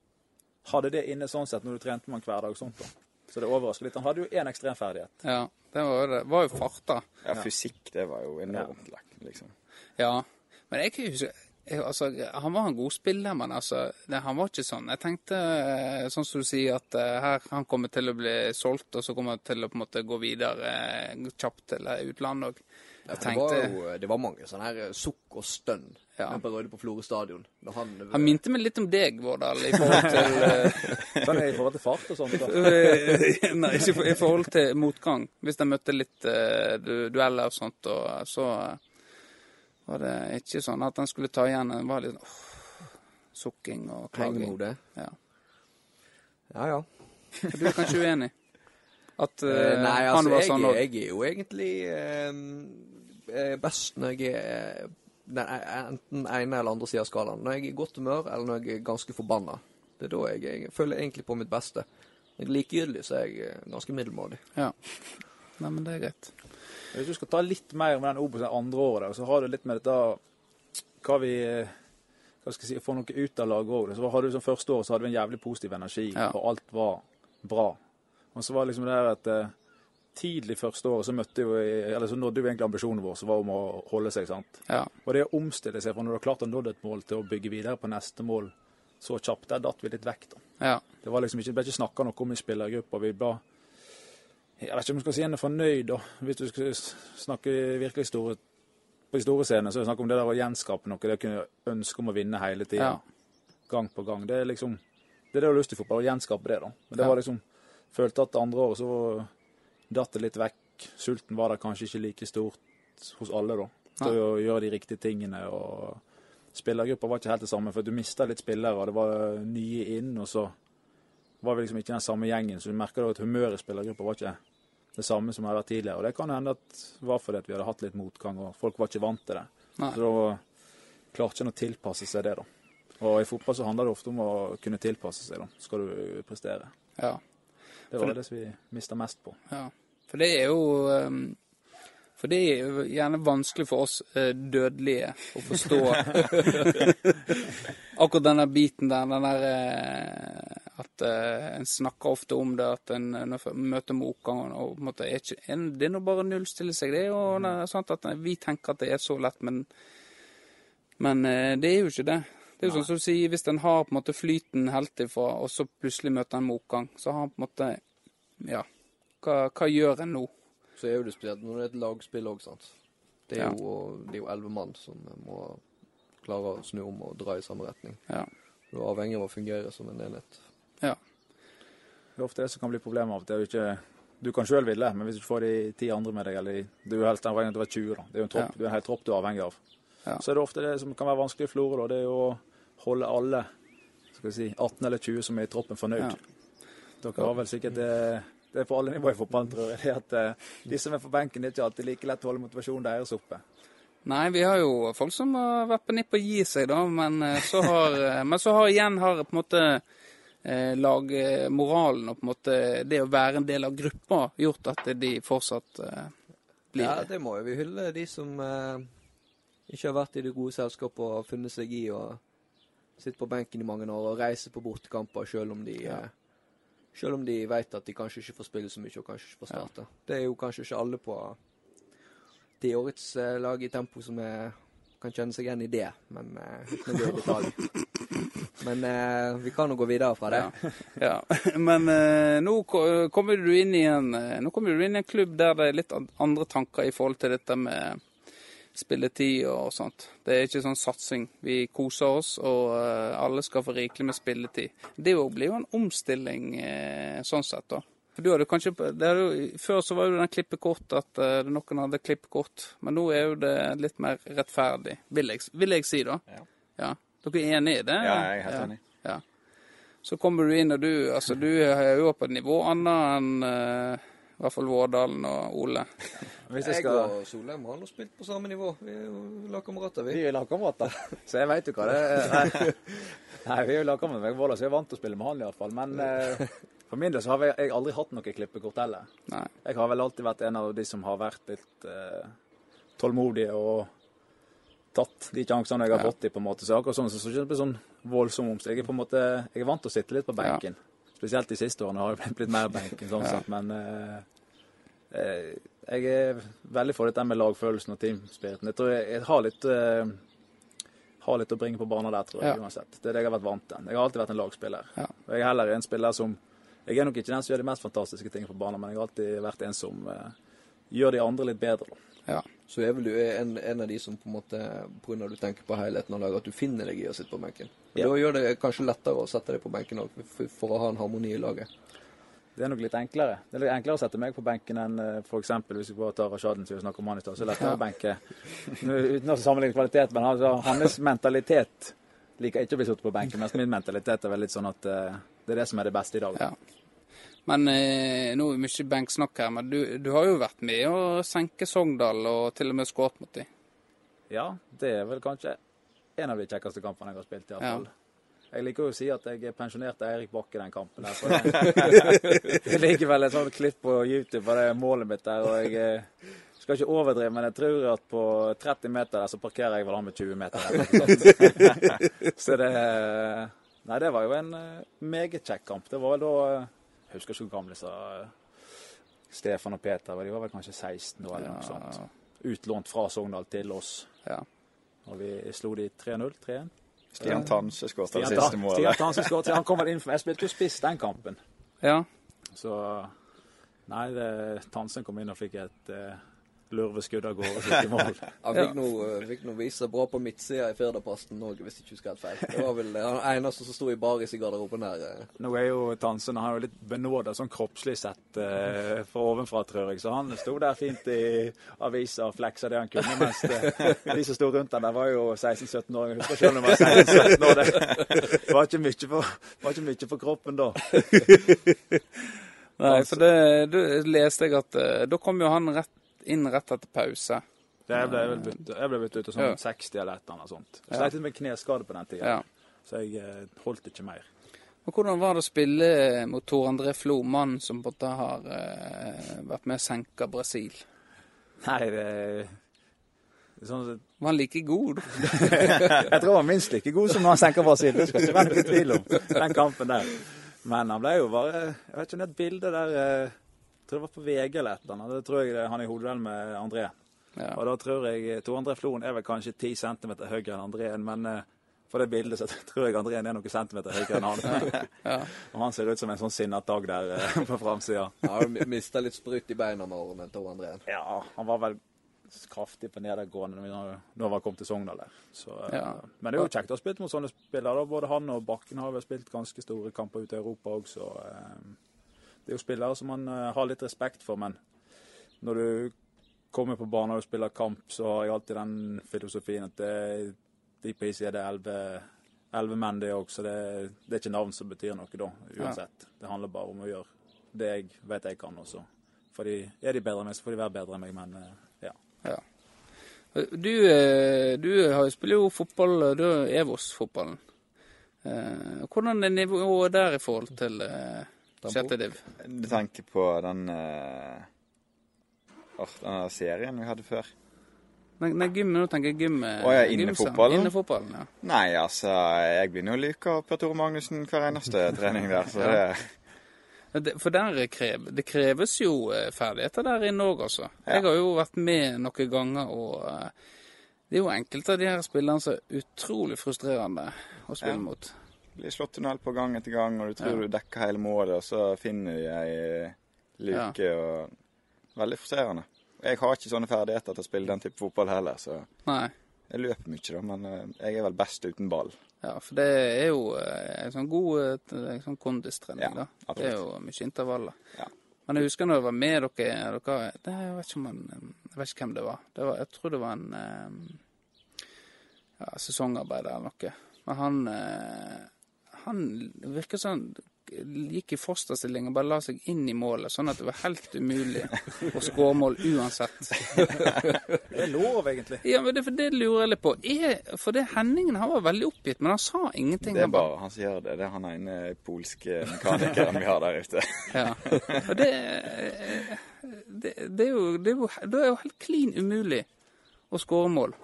hadde det inne sånn sett når du trente med han hver dag. og sånt da. Så det overrasker litt. Han hadde jo én ekstremferdighet. ja. Det var jo det. Var jo farta. Ja, fysikk, det var jo enormt lekk, liksom. Ja. Men jeg kan huske altså, Han var en god spiller, men altså, det, han var ikke sånn. Jeg tenkte, eh, sånn som du sier, at uh, her han kommer til å bli solgt, og så kommer han til å på en måte gå videre uh, kjapt til utlandet òg. Ja, det, var jo, det var mange sånne her sukk og stønn Ja. på Røde på Florø stadion. Når han, Han minte meg litt om deg, Vårdal, i forhold til Sånn i forhold til fart og sånt. da. Nei, ikke i for- i forhold til motgang. Hvis de møtte litt uh, dueller og sånt, og så uh, var det ikke sånn at han skulle ta igjen. Det var litt åh, sukking og klaging. Ja. Ja, ja. Du er kanskje uenig? At uh, Nei, Nei, han altså, var jeg, sånn òg? jeg er jo egentlig eh, eh, best når jeg er den, e- enten ene eller andre sida av skalaen. Når jeg er i godt humør, eller når jeg er ganske forbanna. Det er da jeg, jeg føler egentlig på mitt beste. Når jeg er likegyldig, så er jeg ganske middelmådig. Ja. Nei, men det er greit. Hvis du skal ta litt mer med den Obos det andre året, så har du litt med dette hva vi hva skal jeg si, får noe ut av laget òg. Så hadde du første året så hadde vi en jævlig positiv energi, Ja. og alt var bra. Og så var det liksom det her at eh, tidlig første året så møtte jo, eller så nådde jo egentlig ambisjonen vår, som var om å holde seg. sant? Ja. Og det å omstille seg fra når du har klart å nå et mål, til å bygge videre på neste mål så kjapt, der datt vi litt vekk. da. ja. Det var liksom ikke, det ble ikke snakka noe om i spillergruppa. Vi ble Jeg vet ikke om jeg skal si en er fornøyd, da. Hvis du skal snakke virkelig store på de store scenene, så er det snakk om det der å gjenskape noe. Det å kunne ønske om å vinne hele tida. Ja. Gang på gang. Det er liksom Det er det du har lyst til i fotball, å gjenskape det, da. Men det var liksom Følte at andre året så datt det litt vekk. Sulten var der kanskje ikke like stort hos alle, da. Til å gjøre de riktige tingene. og Spillergruppa var ikke helt det samme, for du mista litt spillere, og det var nye inn, og så var vi liksom ikke den samme gjengen. Så du merker da at humøret i spillergruppa var ikke det samme som det hadde vært tidligere. Og det kan hende at det var fordi at vi hadde hatt litt motgang, og folk var ikke vant til det. Nei. Så da klarte en å tilpasse seg det, da. Og i fotball så handler det ofte om å kunne tilpasse seg, da. Skal du prestere. ja. Det For var det som vi mista mest på. Ja, for det er jo ehm, For det er jo gjerne vanskelig for oss eh, dødelige å forstå akkurat denne biten der. Den der eh, at eh, en snakker ofte om det, at en en møter motgang og på en måte er ikke, en, Det er nå bare å nullstille seg. Det og mm. det er sant at vi tenker at det er så lett, men, men eh, det er jo ikke det. Det er jo sånn som du sier, Hvis en har på en måte flyten helt ifra, og så plutselig møter en motgang, så har en på en måte Ja, hva, hva gjør en nå? Så er jo det spesielt når det er et lagspill òg, sant. Det er Ja. jo det er jo elleve mann som må klare å snu om og dra i samme retning. Ja. Du er avhengig av å fungere som en enhet. ja. Det er ofte det som kan bli problemet av det er jo ikke- Du kan sjøl ville, men hvis du ikke får de ti andre med deg, eller du er helst avhengig av å være 20, da. Det er jo en tropp, Ja. du er en hel tropp du er avhengig av. Ja. Så er det ofte det som kan være vanskelig i Florø. Det er jo å holde alle skal vi si, 18 eller 20 som er i troppen, fornøyd. Ja. Dere har vel sikkert det Det er på alle nivåer i fotballen, tror jeg. det at eh, De som er på benken, det er ikke alltid like lett å holde motivasjonen deres oppe. Nei, vi har jo folk som har vært på nippet å gi seg, da. Men eh, så har, eh, men så har igjen har på en måte eh, lagmoralen og på en måte det å være en del av gruppa gjort at de fortsatt eh, blir Ja, det må jo vi hylle de som eh, ikke har vært i det gode selskapet og funnet seg i å sitte på benken i mange år og reise på bortekamper selv om de Ja. eh, selv om de vet at de kanskje ikke får spille så mye og kanskje ikke får starte. Det er jo kanskje ikke alle på det årets eh, lag i tempo som er, kan kjenne seg igjen i det, men eh, uten å gå i detalj. Men eh, vi kan jo gå videre fra det. Ja. ja. Men eh, nå kommer du inn i en eh, Nå kommer du inn i en klubb der det er litt andre tanker i forhold til dette med spilletid og sånt. Det er ikke sånn satsing. Vi koser oss, og eh, alle skal få rikelig med spilletid. Det blir jo en omstilling eh, sånn sett, da. Kanskje, jo, Før så var jo den klippekort at eh, noen hadde klippekort, men nå er jo det litt mer rettferdig, vil jeg, vil jeg si, da. Ja. Ja. Dere er enig i det? Ja, jeg er helt enig. Ja. Så kommer du inn, og du, altså, du er jo på et nivå annet enn i hvert fall Vårdalen og Ole. Hvis jeg Jeg og Solheim har nå spilt på samme nivå. Vi er jo lagkamerater, vi. Vi er lagkamerater, så jeg veit jo hva det er. Nei, Nei, vi er jo lagkamerater med Våler, så jeg er vant til å spille med han iallfall. Men eh, for min del så har jeg, jeg aldri hatt noe klippekort heller. Nei. Jeg har vel alltid vært en av de som har vært litt eh, tålmodige og tatt de sjansene jeg har fått i, på en måte. Så akkurat sånn, så, så det blir sånn voldsom omstilling. Jeg er på en måte, jeg er vant til å sitte litt på benken. Spesielt de siste årene har jeg blitt- mer benken, sånn sett. Men eh, eh, jeg er veldig for dette med lagfølelsen og teamspiriten. Jeg tror jeg, jeg har litt eh, har litt å bringe på banen der, tror jeg, Ja. uansett. Det er det jeg har vært vant til. Jeg har alltid vært en lagspiller. Ja. Og jeg er heller en spiller som Jeg er nok ikke den som gjør de mest fantastiske tingene på banen, men jeg har alltid vært en som eh, gjør de andre litt bedre. Da. Ja. Så er vel du en, en av de som på en måte, at du tenker på helheten av laget, at du finner deg i å sitte på benken. Ja. Da gjør det kanskje lettere å sette deg på benken òg, for, for å ha en harmoni i laget. Det er nok litt enklere. Det er litt enklere å sette meg på benken enn f.eks. hvis vi bare tar Rashaden, som vi snakker om han i stad. Så er det lettere å benke Uten å sammenligne kvalitet, men altså, hans mentalitet liker ikke å bli satt på benken. Mens min mentalitet er vel litt sånn at uh, det er det som er det beste i dag. Ja. Men eh, nå er det mye benksnakk her, men du, du har jo vært med å senke Sogndal og til og med skåret mot dem. Ja, det er vel kanskje en av de kjekkeste kampene jeg har spilt, i hvert fall. Jeg liker jo å si at jeg pensjonerte Eirik Bakke den kampen. for Det, det ligger vel et sånt klipp på YouTube av det målet mitt der. og jeg eh, skal ikke overdrive, men jeg tror at på 30 meter der så parkerer jeg vel han med 20 meter. Der, så det Nei, det var jo en eh, meget kjekk kamp. Det var vel da eh, Jeg husker ikke hvor gamle disse eh, Stefan og Peter var. De var vel kanskje 16 da, eller noe sånt. Utlånt fra Sogndal til oss. Ja. Og vi slo de 3-0. 3-1. Stian Tanse skåret det siste målet. Stian Tansen skåret. Han kom vel inn for meg. Jeg spilte jo spiss den kampen. ja. Så Nei, det, Tansen kom inn og fikk et uh, lurveskudd av gårde sitt i mål. Han fikk nå noe vise seg bra på midtsida i Firdaposten òg, hvis jeg ikke husker helt feil. Det var vel han eneste som sto i baris i garderoben der. eh. Nå er jo Tansen han er jo litt benåda sånn kroppslig sett eh, fra ovenfra, tror jeg. Så han sto der fint i avisa og fleksa det han kunne. Mens det, de som sto rundt han der, var jo 16-17 år. Jeg husker selv om jeg var 16-17 år. Det var ikke mye for, var ikke mye for kroppen da. Nei, for det det leste jeg at eh, da kom jo han rett, inn rett etter pause. Det jeg ble jeg ble byttet ut til sånn Ja. 60 eller et eller annet sånt. Jeg Ja. sleit litt med kneskade på den tida, Ja. så jeg eh, holdt ikke mer. Og hvordan var det å spille mot Tor André Flo, mannen som både har eh, vært med å senke Brasil? Nei, det, det sånn at Var han like god? Jeg tror han var minst like god som når han senka Brasil. Det skal ikke være noen tvil om den kampen der. Men han ble jo bare Jeg vet ikke om det er et bilde der eh, tror det var på VG eller et eller annet. Det tror jeg det, han er i hodeduell med André. Ja. Og da tror jeg Tor André Floen er vel kanskje 10 cm høyere enn André, men eh, på det bildet så tror jeg André er noen centimeter høyere enn han. Ja. Og han ser ut som en sånn sinnet dag der eh, på framsida. Ja, Han mista litt sprut i beina med årene Tor André. Ja, han var vel kraftig på nedadgående når han kom til Sogndal der. Så, eh, Ja. Men det er jo kjekt å ha spilt mot sånne spillere. da. Både han og Bakken har vel spilt ganske store kamper ute i Europa òg, så eh, det er jo spillere som man eh, har litt respekt for. Men når du kommer på banen og spiller kamp, så har jeg alltid den filosofien at det, de på is er det elleve menn, det òg. Så det, det er ikke navn som betyr noe da, uansett. Det handler bare om å gjøre det jeg vet jeg kan også. Fordi er de bedre enn meg, så får de være bedre enn meg, men eh, ja. Ja. Du, eh, du spiller jo fotball, du er Evos-fotballen. Hvordan er nivået der i forhold til sjette div? Du tenker på den uh, den serien vi hadde før? Nei, nei, gym, nå tenker jeg gym. eh, Å, ja, innefotballen? Innefotballen, ja. Nei, altså, jeg begynner å av Per Tore Magnussen hver eneste trening der. Så det, For der krev, det kreves jo eh, ferdigheter der inne òg, altså. Ja. Jeg har jo vært med noen ganger, og det er jo enkelte av de her spillerne som er utrolig frustrerende å spille Ja. mot. Blir slått tunnel på gang etter gang, og du tror Ja. du dekker hele målet, og så finner de ei luke. og Veldig frustrerende. Jeg har ikke sånne ferdigheter til å spille den type fotball heller, så Nei. jeg løper mye, da. Men eh, jeg er vel best uten ball. Ja, for det er jo eh, en sånn god eh, en sånn kondistrening, Ja, da. Det er jo mye intervaller. Ja. Men jeg husker når jeg var med dere, dere det, jeg, vet han, jeg vet ikke hvem det var. Det var jeg tror det var en ja, sesongarbeider eller noe. Men han han virker sånn gikk i fosterstilling og bare la seg inn i målet, sånn at det var helt umulig å skåre mål uansett. Det er lov, egentlig. Ja, men det, for det lurer jeg litt på. Er, for det Henningen han var veldig oppgitt, men han sa ingenting. Det er bare- bare han som gjør det. Det er han ene polske mekanikeren vi har der ute. Ja. Og det, det, det, er jo, det er jo det er jo helt klin umulig å skåre mål.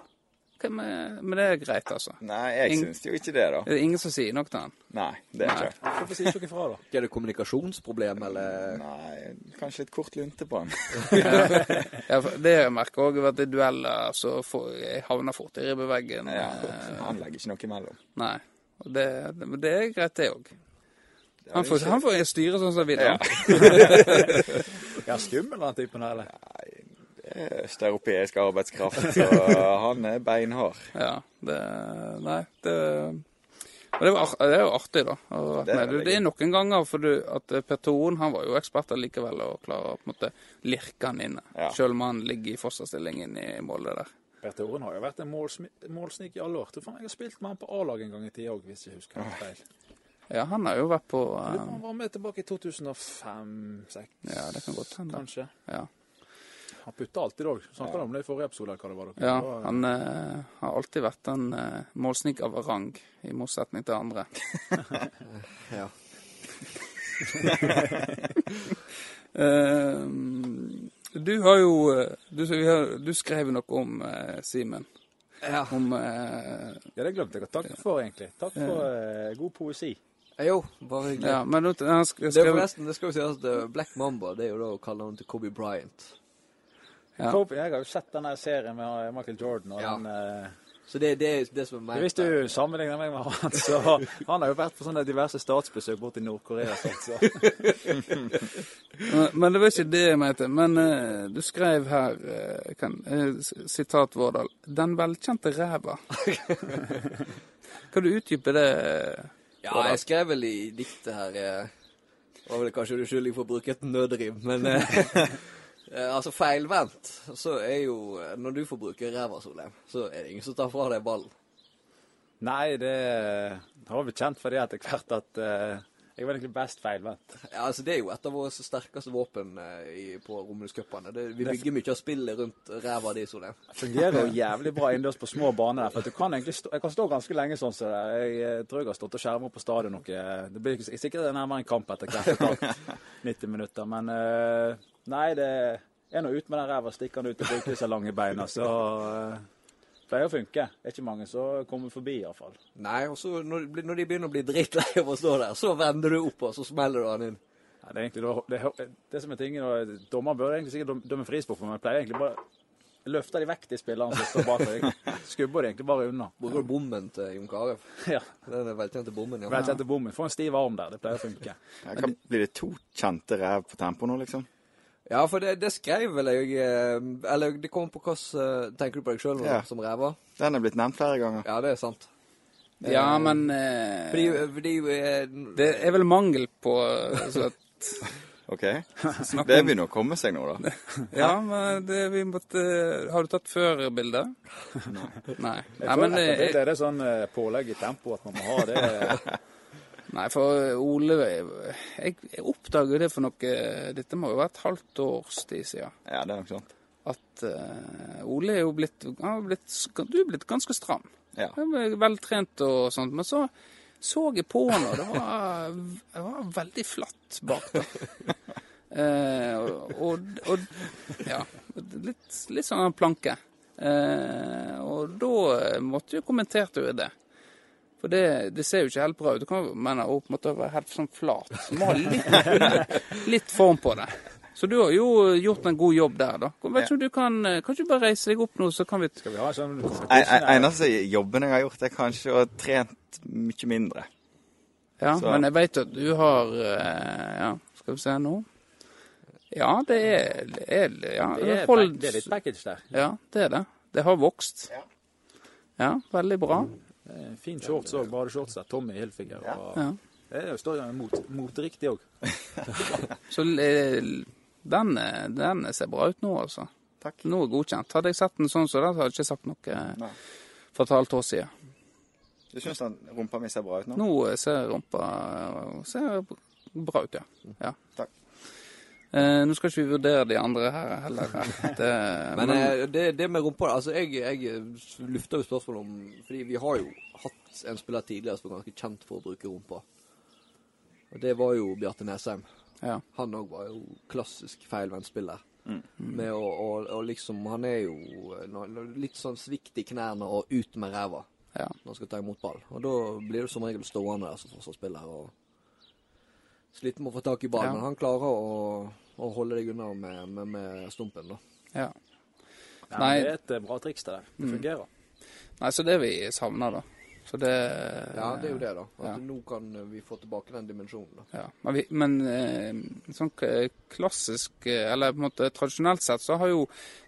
Men, det er greit, altså. Nei, jeg Ingen... syns jo ikke det, da. Det er ingen som sier noe til han. Nei, det er ikke. Hvorfor sier ikke fra, da? Er det kommunikasjonsproblem, eller? Nei, kanskje litt kort lunte på han. Ja, det jeg merker òg, at i dueller så får jeg havner fort i ribbeveggen. Ja, eh, han legger ikke noe imellom. Nei. Og det, det, men det er greit, det òg. Han, får- han får styre sånn som han vil. Ja. han. Ja, skummel den typen her, eller? Er Østeuropeisk arbeidskraft, så han er beinhard. Ja, det Nei, det og det, var, det er jo artig, da. å være Det er med. Det er noen ganger for du, at eh, Per Toren han var jo ekspert likevel og klarer å på en måte lirke han inne. Ja. Selv om han ligger i fosterstilling inne i målet der. Per Toren har jo vært en målsnik i alle år. Tror faen jeg har spilt med han på A-laget en gang i tida òg, hvis jeg husker helt feil. Ja, han har jo vært på eh, Han var med tilbake i 2005-2006, Ja, det kan godt hende. kanskje. Ja. Han putta alltid òg. Snakka om det i forrige episode. hva det var. dere. Ja, var- han eh, har alltid vært en eh, målsnik av rang, i motsetning til andre. Ja. Eh, du har jo eh, du, vi har, du skrev noe om eh, Simen. ja. Om eh, Ja, det glemte jeg å takke for, egentlig. Takk for eh, god poesi. Jo, bare hyggelig. Ja, men nå- han sk- Det er skrev forresten, det skal jo sies at eh, Black Mamba det er jo da å kalle han til Kobe Bryant. Ja. Jeg har jo sett denne serien med eh, Michael Jordan. og Ja. den... Eh, Så det, det er det som er meg. Hvis du sammenligner meg med han, så Han har jo vært på sånne diverse statsbesøk borti i Nord-Korea. Men, men det var ikke det jeg mente. Men uh, du skrev her uh, kan, uh, Sitat Vårdal. 'Den velkjente ræva'. Kan du utdype det? Ja, jeg skrev vel i diktet her Var vel kanskje uskyldig for å bruke et nødrim, men Altså, feilvendt, så er jo eh, Når du får bruke ræva, Solheim, så er det ingen som tar fra deg ballen. Nei, det har vi kjent fordi etter hvert at eh, jeg var egentlig best feilvendt. Ja, altså Det er jo et av våre sterkeste våpen eh, i, på Romulus-cupene. Vi bygger mye av spillet rundt ræva di, Solheim. Det fungerer jo jævlig bra innendørs på små baner. der, for du kan egentlig stå, Jeg kan stå ganske lenge sånn som det. Jeg eh, tror jeg har stått og skjermet på stadion noe. Det blir sikkert nærmere en kamp etter hvert. 90 minutter. Men eh, nei, det er nå ut med den ræva, stikker den ut og bruker disse lange beina. Så pleier å funke. Det er ikke mange som kommer forbi, iallfall. Nei, og så når, når de begynner å bli drittlei av å stå der, så vender du opp, og så smeller du han inn. Nei, det er egentlig det, det, det som er tingen, og bør egentlig sikkert dømme- meg, men jeg pleier egentlig bare løfte de vekk, de spillerne som står bak. deg. skubber de egentlig bare unna. Bruker du bommen til Jon Carew? Ja, Den velkjente bommen, ja. Velkjente bommen. Få en stiv arm der. Det pleier å funke. Ja, kan, blir det to kjente ræv på tempo nå, liksom? Ja, for det, det skrev vel jeg eh, Eller det kommer på hvordan Tenker du på deg sjøl Ja. som ræva? Den er blitt nevnt flere ganger. Ja, det er sant. Ja, men eh, Fordi, fordi eh, Det er vel mangel på eh, så at, OK? Det begynner å komme seg nå, da. Ja, men det vi måtte Har du tatt før bildet? Nei. Nei, men det, det, det er det sånn eh, pålegg i tempo at man må ha det. Nei, for Ole Jeg, jeg jo det for noe Dette må jo være et halvt års tid siden. Ja, det er nok sant. At uh, Ole er jo blitt, han har blitt Du er blitt ganske stram. Ja. Han Veltrent og sånt. Men så så jeg på han, og det var, det var veldig flatt bak der. Eh, og, og, og ja, litt, litt sånn en planke. Eh, og da måtte jo kommentert over det. For det, det ser jo ikke helt bra ut. Du kan mene å på en måte være helt sånn flat. Du må ha litt, litt form på det. Så du har jo gjort en god jobb der, da. Vet ikke om du kan, kan ikke du bare reise deg opp nå, så kan vi Skal vi ha en sånn En- en- Eneste jobben jeg har gjort, er kanskje å ha trent mye mindre. Ja, Så- men jeg vet at du har eh, Ja, skal vi se nå. Ja, det er, det er Ja, det er, hold- det er litt package der. Ja, det er det. Det har vokst. Ja. Ja, veldig bra. En Fin shorts òg. Badeshorts. Tommy Hilfiger. Og Ja. Det er jo større mot, moteriktig òg. Så eh, den, eh, den ser bra ut nå, altså. Takk. Nå er godkjent. Hadde jeg sett den sånn, så den, hadde jeg ikke sagt noe Nei. for et halvt år siden. Du syns den rumpa mi ser bra ut nå? Nå eh, ser rumpa ser bra ut, ja. ja. Takk. Eh, nå skal ikke vi vurdere de andre her heller. Det, Men eh, det, det med rumpa altså jeg, jeg lufter jo spørsmålet om Fordi vi har jo hatt en spiller tidligere som var ganske kjent for å bruke rumpa. Og det var jo Bjarte Nesheim. ja. Han òg var jo klassisk feilvendt spiller. Med å, å, å liksom Han er jo eh, litt sånn svikt i knærne og ut med ræva Ja. når han skal ta imot ball. Og da blir du som regel stående der som forsvarsspiller og sliten med å få tak i ballen. Ja. Men han klarer å, å holde deg unna med, med, med stumpen, da. ja. Ja, Nei. Det er et eh, bra triks det der. Det Mm. fungerer. Nei, så det vi savner, da. Så det Ja, det er jo det, da. At Ja. nå kan vi få tilbake den dimensjonen. da. Ja, men, vi, men eh, sånn klassisk, eh, eller på en måte tradisjonelt sett, så har jo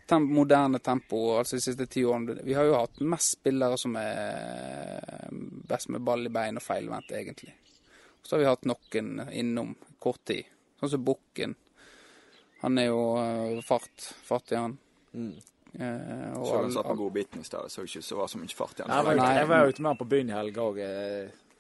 temp, moderne tempo, altså de siste ti årene Vi har jo hatt mest spillere som er best med ball i bein og feilvendt, egentlig. Så har vi hatt noen innom kort tid. Sånn som Bukken. Han er jo eh, fart. Fart i han. Mm. Eh, og Så han satt på godbiten i stedet. Så ikke så var så mye fart i han. Nei. jeg var ute med han på byen i helga òg.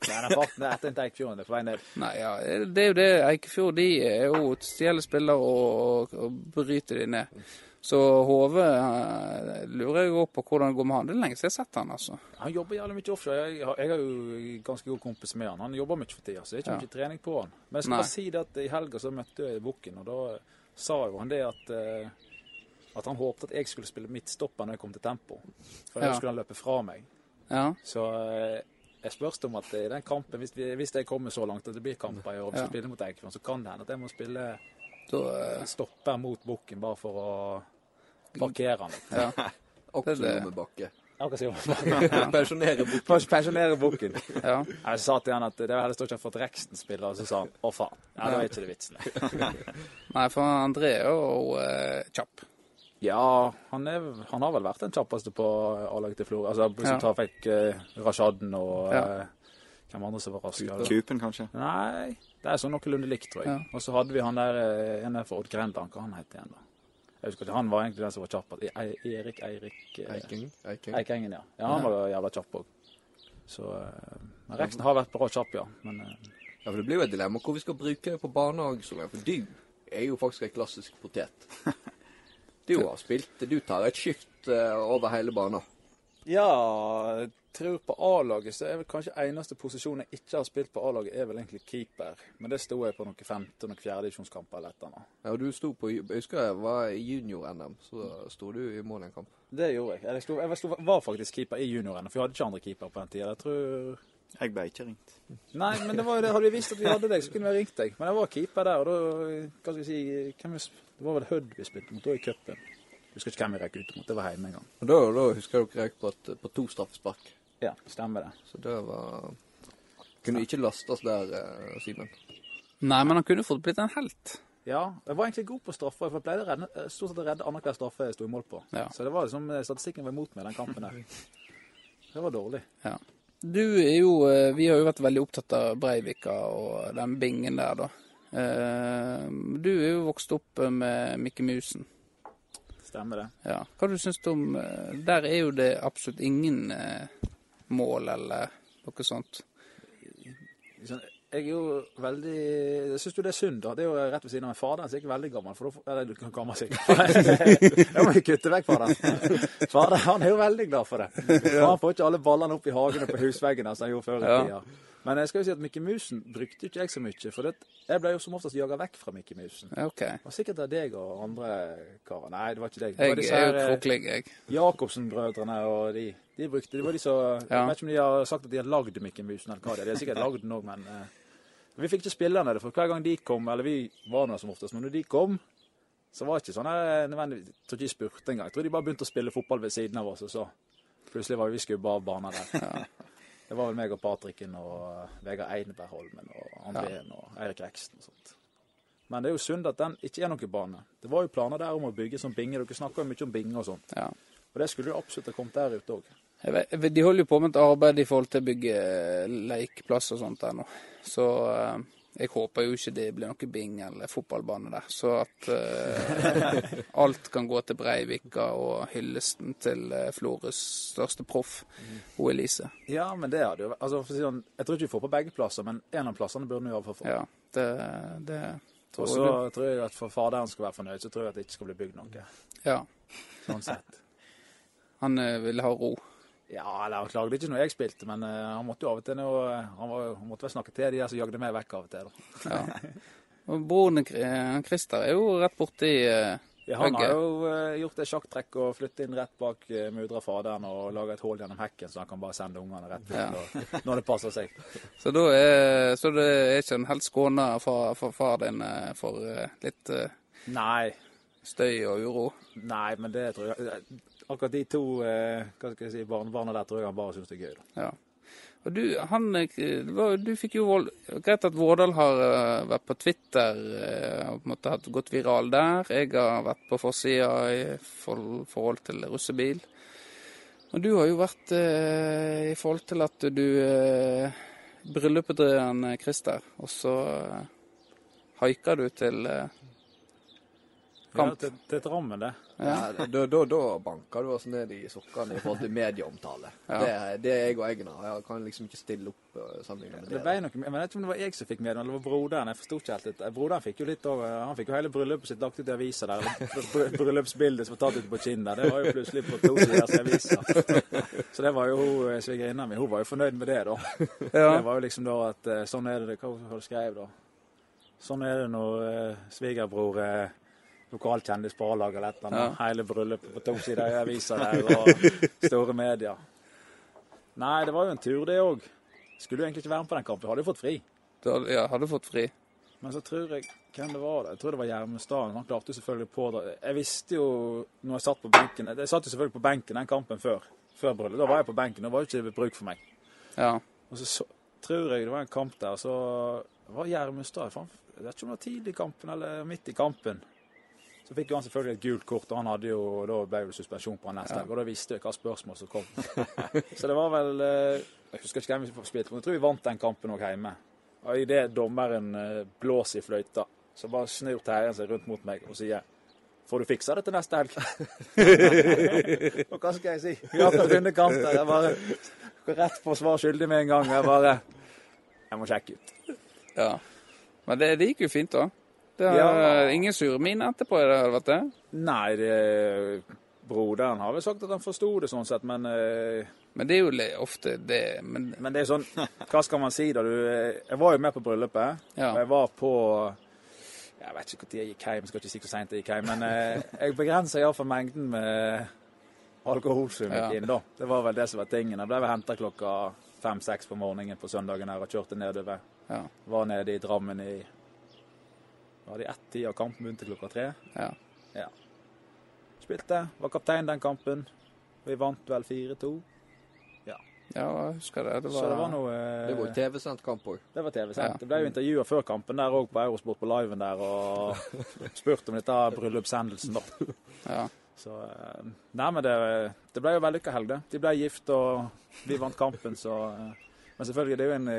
Den farten der etter en Eikfjorden er på vei ned. Nei, ja, det er jo det. Eikefjord de er jo stjeler spillere og, og bryter de ned. Så Hove eh, lurer jeg også på hvordan det går med han. Det er lenge siden jeg har sett han, altså. Han jobber jævlig mye offshore. Jeg har, jeg har jo ganske god kompis med han. Han jobber mye for tida, så det er ikke Ja. mye trening på han. Men jeg skal Nei. bare si det at i helga så møtte jeg Bukken, og da sa jo han det at eh, at han håpet at jeg skulle spille midtstopper når jeg kom til tempo. For da Ja. skulle han løpe fra meg. Ja, Så eh, jeg spørs om at i den kampen, hvis, vi, hvis jeg kommer så langt at det blir kamper i år, skal Ja. spille mot Eikefjord, så kan det hende at jeg må spille da uh, stopper mot Bukken bare for å parkere han litt. Ja. Opp Det er det. noe med bakke. Pensjonere. Pensjonere Bukken. ja. Jeg sa til han at det var helst å ikke ha fått Reksten spiller, og så sa han å faen. Ja, da er ikke det vitsen. Nei, for André er jo uh, kjapp. Ja, han, er, han har vel vært den kjappeste på A-laget til Florø. Altså, hvis Ja. du tar fikk uh, Rashaden og eh, hvem andre som var raskere. Kupen, kanskje? Nei, det er sånn noenlunde likt, tror jeg. Ja. Og så hadde vi han der en der fra Odd Grenland, hva han het igjen da? Jeg husker ikke, Han var egentlig den som var kjappest. E- Erik Eirik eh, Eiking. Eiking. Eikengen, ja. Ja, han var jævla kjapp òg. Så eh, men Reksen har vært bra kjapp, ja. Men eh, Ja, for Det blir jo et dilemma hvor vi skal bruke på barnehage. For du er jo faktisk en klassisk potet. Du har spilt Du tar et skift over hele banen. Ja, tror på A-laget så er vel kanskje eneste posisjon jeg ikke har spilt på A-laget, er vel egentlig keeper. Men det sto jeg på noen femte- og fjerdedivisjonskamper eller et eller annet. Ja, og du sto på Jeg husker jeg var i junior-NM, så sto du i mål i en kamp. Det gjorde jeg. Jeg, sto, jeg var, sto, var faktisk keeper i junior-NM, for vi hadde ikke andre keeper på den tida. Jeg tror Jeg ble ikke ringt. Nei, men det var jo det. Hadde vi visst at vi hadde deg, så kunne vi ha ringt deg. Men jeg var keeper der, og da Hva skal vi si hvem vi, Det var vel Hødd vi spilte mot da i cupen. Husker ikke hvem vi røk ut mot. Det var hjemme en gang. Og da, da husker jeg dere røk på, et- på to straffespark. Ja, stemmer det. Så det var Kunne ikke lastes der, eh, Simen. Nei, men han kunne fått blitt en helt. Ja, jeg var egentlig god på straffer. for Jeg pleide å redde, eh, stort sett å redde annenhver straffe jeg sto i mål på. Ja. Så det var liksom, eh, statistikken var imot meg den kampen der. Det var dårlig. Ja. Du er jo eh, Vi har jo vært veldig opptatt av Breivika og den bingen der, da. Eh, Du er jo vokst opp eh, med Mikke Musen. Stemmer det. Ja. Hva du syns du om eh, Der er jo det absolutt ingen eh, mål eller noe sånt. Sånn, Jeg er jo veldig Jeg syns jo det er synd, da. Det er jo rett ved siden av meg. Faderen er ikke veldig gammel. For da, eller du kan gammel sikkert. Jeg må jo kutte vekk faderen. Faderen han er jo veldig glad for det. Han får ikke alle ballene opp i hagene på husveggene som han gjorde før i Ja. Men jeg skal jo si at Mikke Musen brukte ikke jeg så mye. For det, jeg ble jo som oftest jaga vekk fra Mikke Musen. Okay. OK. Det var sikkert av deg og andre karer. Nei, det var ikke deg. Det Jeg var disse er jo her, eh, kroklig, jeg. Jacobsen-brødrene og de. De brukte, det var de som, Ja. Jeg vet ikke om de har sagt at de har lagd Mikke Musen eller hva det er. De har sikkert lagd den òg, men uh, vi fikk ikke spille den. For hver gang de kom, eller vi var nå som oftest, men når de kom, så var det ikke sånn her nødvendigvis Jeg tror ikke de spurte engang. Jeg tror de bare begynte å spille fotball ved siden av oss, og så plutselig var vi skubba av banen der. Det var vel meg og Patrikken og eh, Vegard Einebergholmen og Andrén og Eirik Reksten og sånt. Men det er jo synd at den ikke er noen bane. Det var jo planer der om å bygge sånn binge. Dere snakker jo mye om binge og sånt. Ja. Og det skulle jo absolutt ha kommet der ute òg. De holder jo på med et arbeid i forhold til å bygge eh, lekeplass og sånt der nå. Så eh, jeg håper jo ikke det blir noe bing eller fotballbane der. Så at uh, alt kan gå til Breivika og hyllesten til uh, Florøs største proff, hun Elise. Ja, men det hadde jo altså, sånn, Jeg tror ikke vi får på begge plasser, men en av plassene burde vi iallfall få. Ja, det, det Og så tror jeg at for faderen skal være fornøyd, så tror jeg at det ikke skal bli bygd noe. Ja, Sånn sett. han eh, ville ha ro. Ja, eller han klagde ikke når jeg spilte, men eh, han måtte jo av og til nå, eh, han, var, han måtte vel snakke til de der som jagde meg vekk av og til. da. Ja. Og broren eh, Christer er jo rett borti uh, Ja, han har jo uh, gjort et sjakktrekk og flyttet inn rett bak uh, mudra faderen og laga et hull gjennom hekken, så han kan bare sende ungene rett Ja. ut når- når det passer seg. Så da er, så det er ikke en helt skåna for, for far din uh, for litt Nei, støy og uro? nei, men det tror jeg Akkurat de to eh, hva skal jeg si, barnebarna der tror jeg han bare syns det er gøy. da. Ja. Og du, han, eh, du fikk jo vold, Greit at Vårdal har eh, vært på Twitter og på en måte hatt gått viral der. Jeg har vært på forsida i forhold til russebil. Og du har jo vært i forhold til at du eh, Bryllupet til Christer, og så haika du til Ja, kamp. til, til Drammen, det. Ja, da, da, da banker du oss ned i sokkene i forhold til medieomtale. Ja. Det, det er jeg og Egnar. Jeg kan liksom ikke stille opp uh, sammenlignet med det. det. noe, men jeg vet ikke om det var jeg som fikk med det, eller det var broderen. Jeg forsto ikke helt det. Broderen fikk jo litt over, han fikk jo hele bryllupet sitt lagt ut i avisa der. Bryllupsbildet som var tatt ut på kinnet. Det var jo plutselig på to siders aviser. Så det var jo eh, svigerinna mi. Hun var jo fornøyd med det, da. Ja. Det var jo liksom da at eh, sånn er det Hva var det skrev da? Sånn er det når eh, svigerbror er lokal kjendis på A-laget eller et eller annet. Hele bryllupet på to sider i avisa der, og store medier. Nei, det var jo en tur, det òg. Skulle jo egentlig ikke være med på den kampen. Hadde jo fått fri. Hadde, ja, hadde fått fri. Men så tror jeg Hvem det var da? Jeg tror det var Gjermestad. Han klarte jo selvfølgelig på det. Jeg visste jo når jeg satt på benken Jeg satt jo selvfølgelig på benken den kampen før. Før bryllup. Da var jeg på benken. Da var jo ikke det bruk for meg. Ja. Og så, så tror jeg det var en kamp der, så var Gjermestad Jeg vet ikke om det var tidlig i kampen eller midt i kampen. Så fikk han selvfølgelig et gult kort, og han hadde jo, da ble det suspensjon på han neste helg. Og da visste jeg hva spørsmål som kom. så det var vel eh, Jeg husker ikke hvem vi spilte, men jeg tror vi vant den kampen òg hjemme. Og idet dommeren eh, blåser i fløyta, så bare snur Terjen seg rundt mot meg og sier Får du fiksa det til neste helg? og hva skal jeg si? Vi har hatt vunnet kampen. Jeg bare går rett på svar skyldig med en gang. Jeg bare Jeg må sjekke ut. ja. Men det, det gikk jo fint, da. Det er Ja. ingen surmin etterpå, er det vært det? Nei, det, broderen har vel sagt at han forsto det sånn sett, men eh, Men det er jo ofte det. Men Men det er sånn Hva skal man si, da? Du, eh, jeg var jo med på bryllupet. Ja. Og jeg var på Jeg vet ikke når jeg gikk hjem, jeg skal ikke si hvor seint jeg gikk hjem. Men eh, jeg begrensa iallfall mengden med alkohol som gikk Ja. inn da. Det var vel det som var tingen. Jeg ble henta klokka fem-seks på morgenen på søndagen her og kjørte nedover. ja. Var nede i Drammen i Var hadde de ett-tida kampen begynte klokka tre? ja. Ja. Spilte. Var kaptein den kampen. Vi vant vel 4-2. Ja, jeg husker det. Det var, Så det var noe eh, Det var jo TV-sendt kamp òg. Det var TV-sendt. Ja. Det ble jo intervjua før kampen der òg, på Eurosport på liven der, og spurt om dette bryllupshendelsen, da. ja. Så eh, Nei, men det, det ble jo vellykka helg, det. De ble gift, og vi vant kampen, så eh, Men selvfølgelig, det er jo en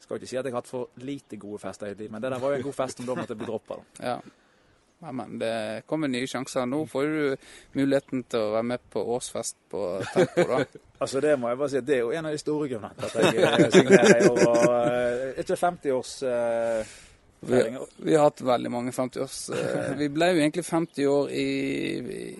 skal ikke si at jeg har hatt for lite gode fester i livet, men det der var jo en god fest som da måtte bli droppa, ja. Ja, men det kommer nye sjanser. Nå får du muligheten til å være med på årsfest på Tempo, da. Altså, det må jeg bare si, det er jo en av de store grunnene til at jeg eh, signerer i år. og, eh, Ikke 50-års uh, Vi, vi har hatt veldig mange 50-års Uh, Vi ble jo egentlig 50 år i,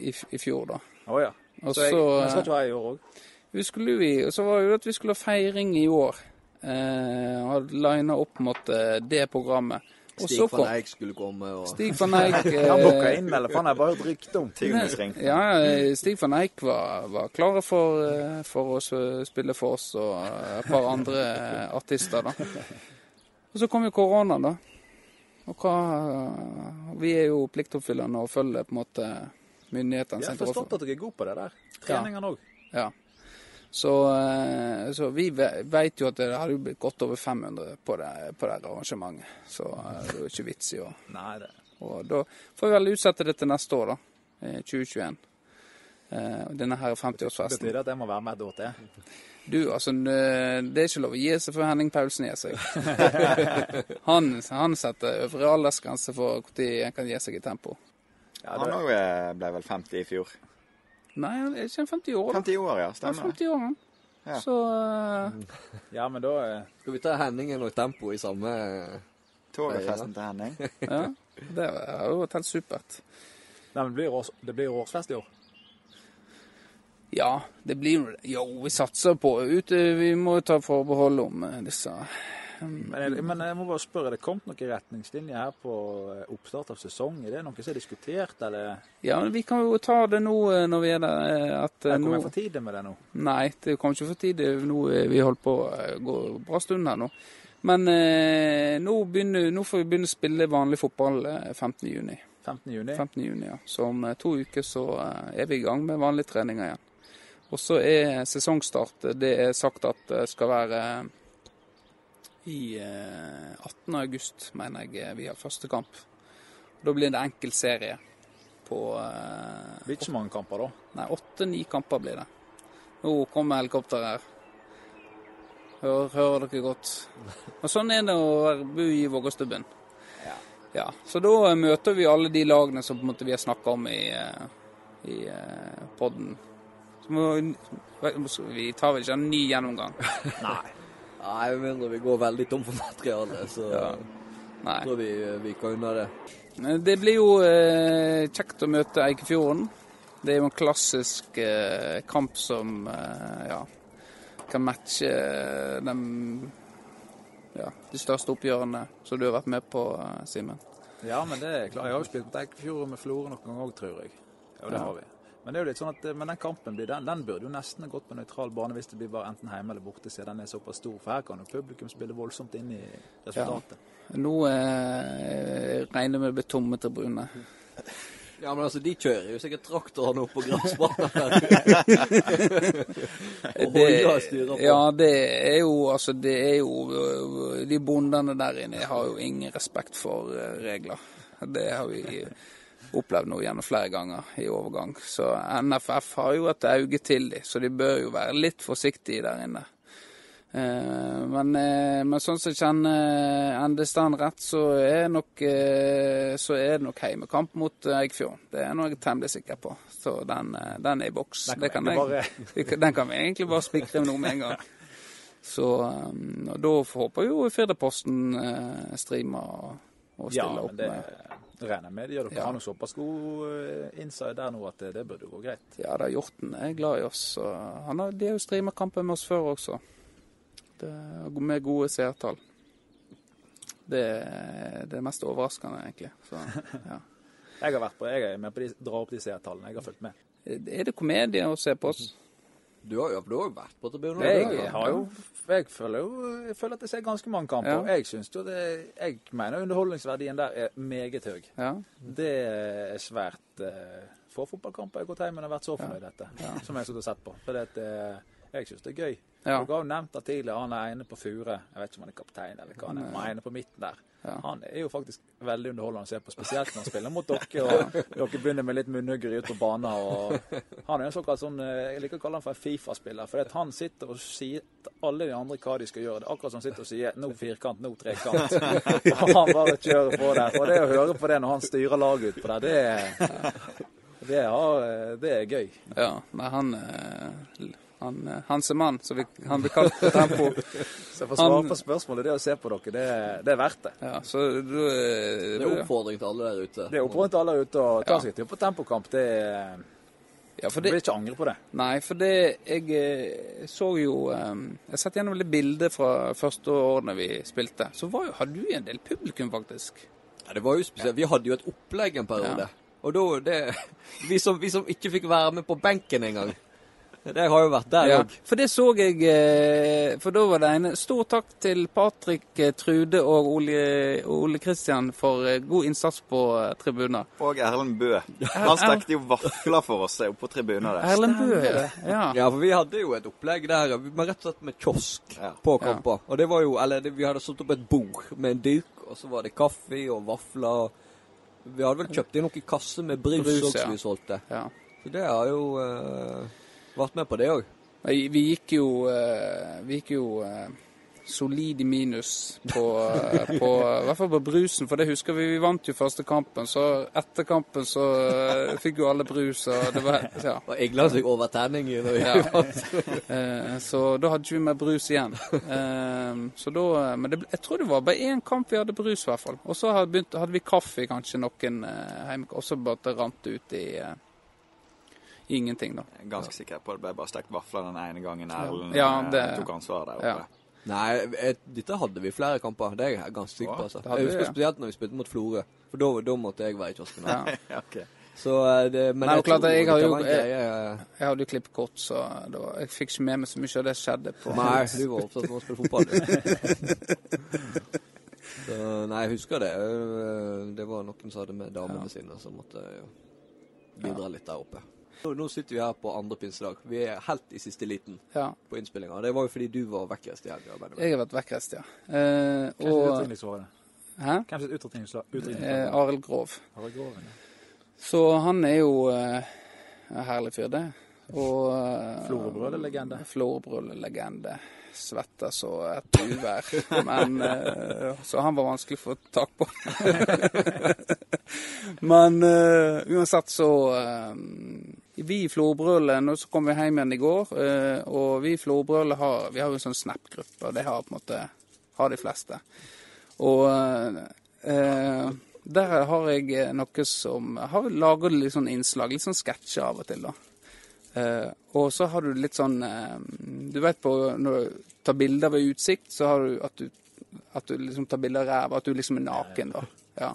i, i fjor, da. Å ja. Og Så jeg, men skal ikke ha i år òg. vi skulle vi, og så var det jo at vi skulle ha feiring i år. Eh, hadde lina opp mot eh, det programmet. Og Stig van Eijk skulle komme og Stig van Eijk. Han booka inn, eller faen, jeg bare rykte om. Tiurningsring. ja, eh, Stig van Eijk var, var klare for, eh, for å spille for oss og eh, et par andre eh, artister, da. Og så kom jo koronaen, da. Og hva Vi er jo pliktoppfyllende og følger på en måte myndighetene Jeg har forstått at dere er gode på det der. Treningene òg. Ja. Så, eh, så vi ve- vet jo at det hadde blitt godt over 500 på det, på det arrangementet. Så eh, det er jo ikke vits i å det Og da får vi vel utsette det til neste år, da. eh, 2021. Eh, Denne her 50-årsfesten. betyr det at jeg må være med da til. Du, altså, det er ikke lov å gi seg før Henning Paulsen gir seg. han, han setter øvre aldersgrense for når en kan gi seg i tempo. Ja, Han òg ble vel 50 i fjor. Nei, han er ikke en 50 år, da. 50 år, ja. Han er Stemmer det. 50 år, han. Ja. Så eh, ja, men da eh, Skal vi ta Henningen og Tempo i samme Torgfesten til Henning. ja. Det har jo vært helt supert. Nei, men det blir, års, det blir årsfest i år. Ja, det blir jo det. Jo, vi satser på ut... Vi må ta forbehold om eh, disse Men jeg, men jeg må bare spørre, er det kommet noen retningslinjer her på eh, oppstart av sesong? Er det noe som er diskutert, eller Ja, men vi kan jo ta det nå eh, når vi er der. eh, At jeg kommer nå jeg for tidlig med det nå? Nei, det kommer ikke for tidlig. Nå vi holdt på å gå en bra stund her nå. Men eh, nå, begynner, nå får vi begynne å spille vanlig fotball eh, 15. juni. 15. juni? 15. juni, ja. Så om to uker så er vi i gang med vanlige treninger igjen. Og så er sesongstart Det er sagt at det skal være i eh, 18. august, mener jeg eh, vi har første kamp. Da blir det enkel serie på eh, Det blir ikke mange kamper da. Nei, åtte-ni kamper blir det. Nå kommer helikopteret her. Hører, hører dere godt. Og sånn er det å bo i Vågåstubben. Ja. Så da eh, møter vi alle de lagene som måte vi har snakka om i, eh, i eh, podden. Så må, vi tar vel ikke en ny gjennomgang? Nei. Nei, med mindre vi går veldig tom for materiale, så Ja. Nei. tror vi vi kan unna det. Det blir jo eh, kjekt å møte Eikefjorden. Det er jo en klassisk eh, kamp som eh, ja, kan matche de, ja, de største oppgjørene som du har vært med på, eh, Simen. Ja, men det er klart. Jeg har jo spilt mot Eikefjorden med Florø noen ganger òg, tror jeg. Ja, det Ja. har vi. Men det er jo litt sånn at, men den kampen blir, den, den burde jo nesten ha gått på nøytral bane hvis det blir bare enten hjemme eller borte, siden den er såpass stor. For her kan jo publikum spille voldsomt inn i resultatet. Nå eh, regner vi med det blir tomme tribuner. Ja, men altså, de kjører jo sikkert traktorene opp på gressbanen her. Ja, det er jo altså Det er jo øh, De bondene der inne har jo ingen respekt for øh, regler. Det har vi opplevd nå gjennom flere ganger i overgang. Så NFF har jo et øye til dem, så de bør jo være litt forsiktige der inne. Eh, Men, eh, men sånn som jeg kjenner Endestand rett, så er, nok, eh, så er det nok heimekamp mot Eikfjorden. Eikfjord. Det er noe jeg er temmelig sikker på. Så den, eh, den er i boks. Den Det kan vi Den kan vi egentlig bare spikre nå med en gang. Så da håper jo Firdaposten uh, streamer og, stiller Ja, opp men det med de gjør. Dere Ja. har noen såpass god eh, inside der nå at det, det burde gå greit. Ja da, Hjorten er glad i oss. Han har, de har jo streamerkamper med oss før også. Det med gode seertall. Det er det mest overraskende, egentlig. Så, ja. Jeg har vært på, jeg er med på de, dra opp de seertallene. Jeg har fulgt med. Er det komedie å se på oss? Du har jo har vært på tribunen. Jeg har jo jeg føler jo jeg føler at jeg ser ganske mange kamper. Ja. Jeg synes jo det Jeg mener underholdningsverdien der er meget høy. Ja. Det er svært eh, få fotballkamper jeg har gått hjem og vært så fornøyd med dette, som jeg har sittet og sett på. For det, eh, jeg synes det er gøy. Ja. Dere har jo nevnt det tidligere, han er ene på Fure. Jeg vet ikke om han er kaptein eller hva han er, han er ene på midten der. Ja. Han er jo faktisk veldig underholdende å se på, spesielt når han spiller mot dere. og Dere begynner med litt munnhuggeri ute på banen. og Han er en såkalt sånn, eh, jeg liker å kalle han for en Fifa-spiller. For han sitter og sier til alle de andre hva de skal gjøre. Det er akkurat som han sitter og sier 'nå firkant, nå trekant'. Han bare kjører på der. Og det å høre på det når han styrer laget utpå der, det, er- det, er, det er gøy. ja. Nei, han eh, han, eh, Hansemann, som vi, han blir kalt på tempo. Så for å svare på spørsmålet, det å se på dere, det, det er verdt det. Ja, så du, du, Det er oppfordring til alle der ute. Det er oppfordring til alle der ute å ta Ja. seg tid på tempokamp. Det, er- ja, for du det, vil ikke angre på det. Nei, for det Jeg eh, så jo eh, Jeg har gjennom litt bilder fra første årene vi spilte. Så var jo, hadde du en del publikum, faktisk. Ja, det var jo spesielt. Vi hadde jo et opplegg en periode. Og da det vi som, vi som ikke fikk være med på benken engang. Det har jo vært der Ja, for det så jeg eh, For da var det en stor takk til Patrick eh, Trude og Ole, Ole Kristian for eh, god innsats på tribuner. Og Erlend Bø. Han stekte jo vafler for oss oppe på tribunen der. Erlend Bø, ja. Ja, for vi hadde jo et opplegg der vi var rett og slett med kiosk Ja. på kamper. Og det var jo Eller vi hadde satt opp et bord med en duk, og så var det kaffe og vafler. Vi hadde vel kjøpt inn noen kasser med brus, Brus, også, ja. som vi solgte. ja. Så det har jo eh, vært med på det òg. Vi vi gikk jo, eh, vi gikk jo eh, solid i minus på, eh, på I hvert fall på brusen, for det husker vi. Vi vant jo første kampen. Så etter kampen så fikk jo alle brus, og det var Ja. Og England fikk overtenning når vi Ja. Så da hadde vi mer brus igjen. Så da, men det, jeg tror det var bare én kamp vi hadde brus, i hvert fall. Og så hadde, hadde vi kaffe kanskje noen hjemme, og så bare det rant ut i ingenting, da. Jeg er ganske sikker på at det ble bare stekt vafler den ene gangen Erlend Ja, eh, det- tok ansvar der oppe. Ja. Nei, et, dette hadde vi flere kamper. Det er jeg ganske sikker på. altså. det Jeg vi, husker ja. spesielt når vi spilte mot Florø. For da, da måtte jeg være i kiosken. Ja. okay. ok. Så eh, det, men Nei, jeg klart, jeg hadde jo- jeg, Jeg hadde jo klippekort, så det var, jeg fikk ikke med meg så mye av det skjedde. på Nei, du var opptatt med å spille fotball. du. så, nei, jeg husker det. Eh, Det var noen som hadde med damene sine, som måtte jo bidra litt der oppe. Nå, nå sitter vi her på andre pinsedag. Vi er helt i siste liten Ja, på innspillinga. Det var jo fordi du var vekkest i helga. Jeg har vært vekkest, ja. Eh, og er det? Hæ? Hvem sitt utdrikningsår? Eh. Arild Grov. Harald Grov ja. Så han er jo eh, en herlig fyr, det. Og uh, Florø-brødre-legende. Florø-brødre-legende. Svetta så et uvær. Men eh, Så han var vanskelig å få tak på. Men eh, uansett så eh, Vi i Florbrølet Nå så kom vi hjem igjen i går, eh, og vi i Florbrølet har har jo en sånn Snap-gruppe, og det har på en måte har de fleste. Og eh, der har jeg noe som Jeg har laget litt sånn innslag, litt sånn sketsjer av og til, da. Eh, og så har du litt sånn eh, Du vet på når du tar bilder ved utsikt, så har du at du, at du liksom tar bilder av ræva, at du liksom er naken, da. Ja.